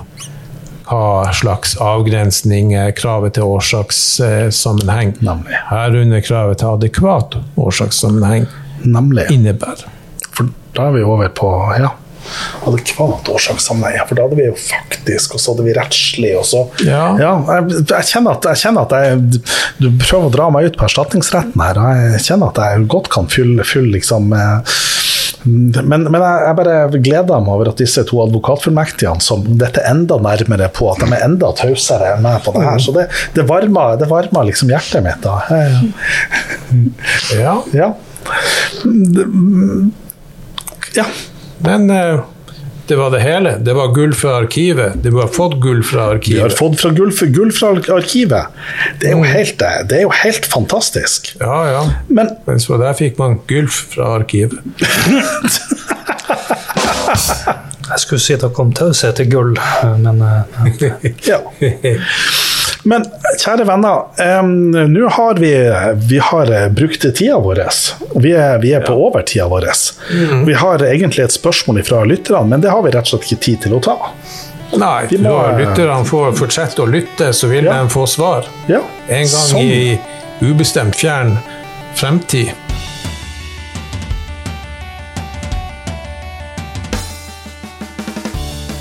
hva slags avgrensning eh, kravet til årsakssammenheng, Nemlig. herunder kravet til adekvat årsakssammenheng, Nemlig. innebærer. For da er vi over på Ja. adekvat årsakssammenheng. For da hadde vi jo faktisk, og så hadde vi rettslig, og så Ja. jeg, jeg, kjenner at, jeg kjenner at jeg, du prøver å dra meg ut på erstatningsretten her. og Jeg kjenner at jeg godt kan fylle, fylle liksom eh, men, men jeg, jeg bare gleder meg over at disse to advokatfullmektigene som dette enda nærmere på, at de er enda tausere enn meg på det her. Så det, det varmer, det varmer liksom hjertet mitt. da. Ja. Ja. Ja. Men eh, det var det hele. Det var gull fra arkivet. Det har fått gull fra arkivet. Vi har fått fra gull, gull fra arkivet. Det er, jo helt, det er jo helt fantastisk. Ja, ja. Men Men så der fikk man gull fra arkivet. Jeg skulle si det kom taushet til gull, men eh, Ja. Men kjære venner, um, nå har vi, vi har eh, brukt tida vår. Vi er, vi er på overtida vår. Vi har egentlig et spørsmål fra lytterne, men det har vi rett og slett ikke tid til å ta. Nei, Vi må- når lytterne får fortsette å lytte, så vil Ja. de få svar. Ja, En gang sånn. i ubestemt fjern fremtid.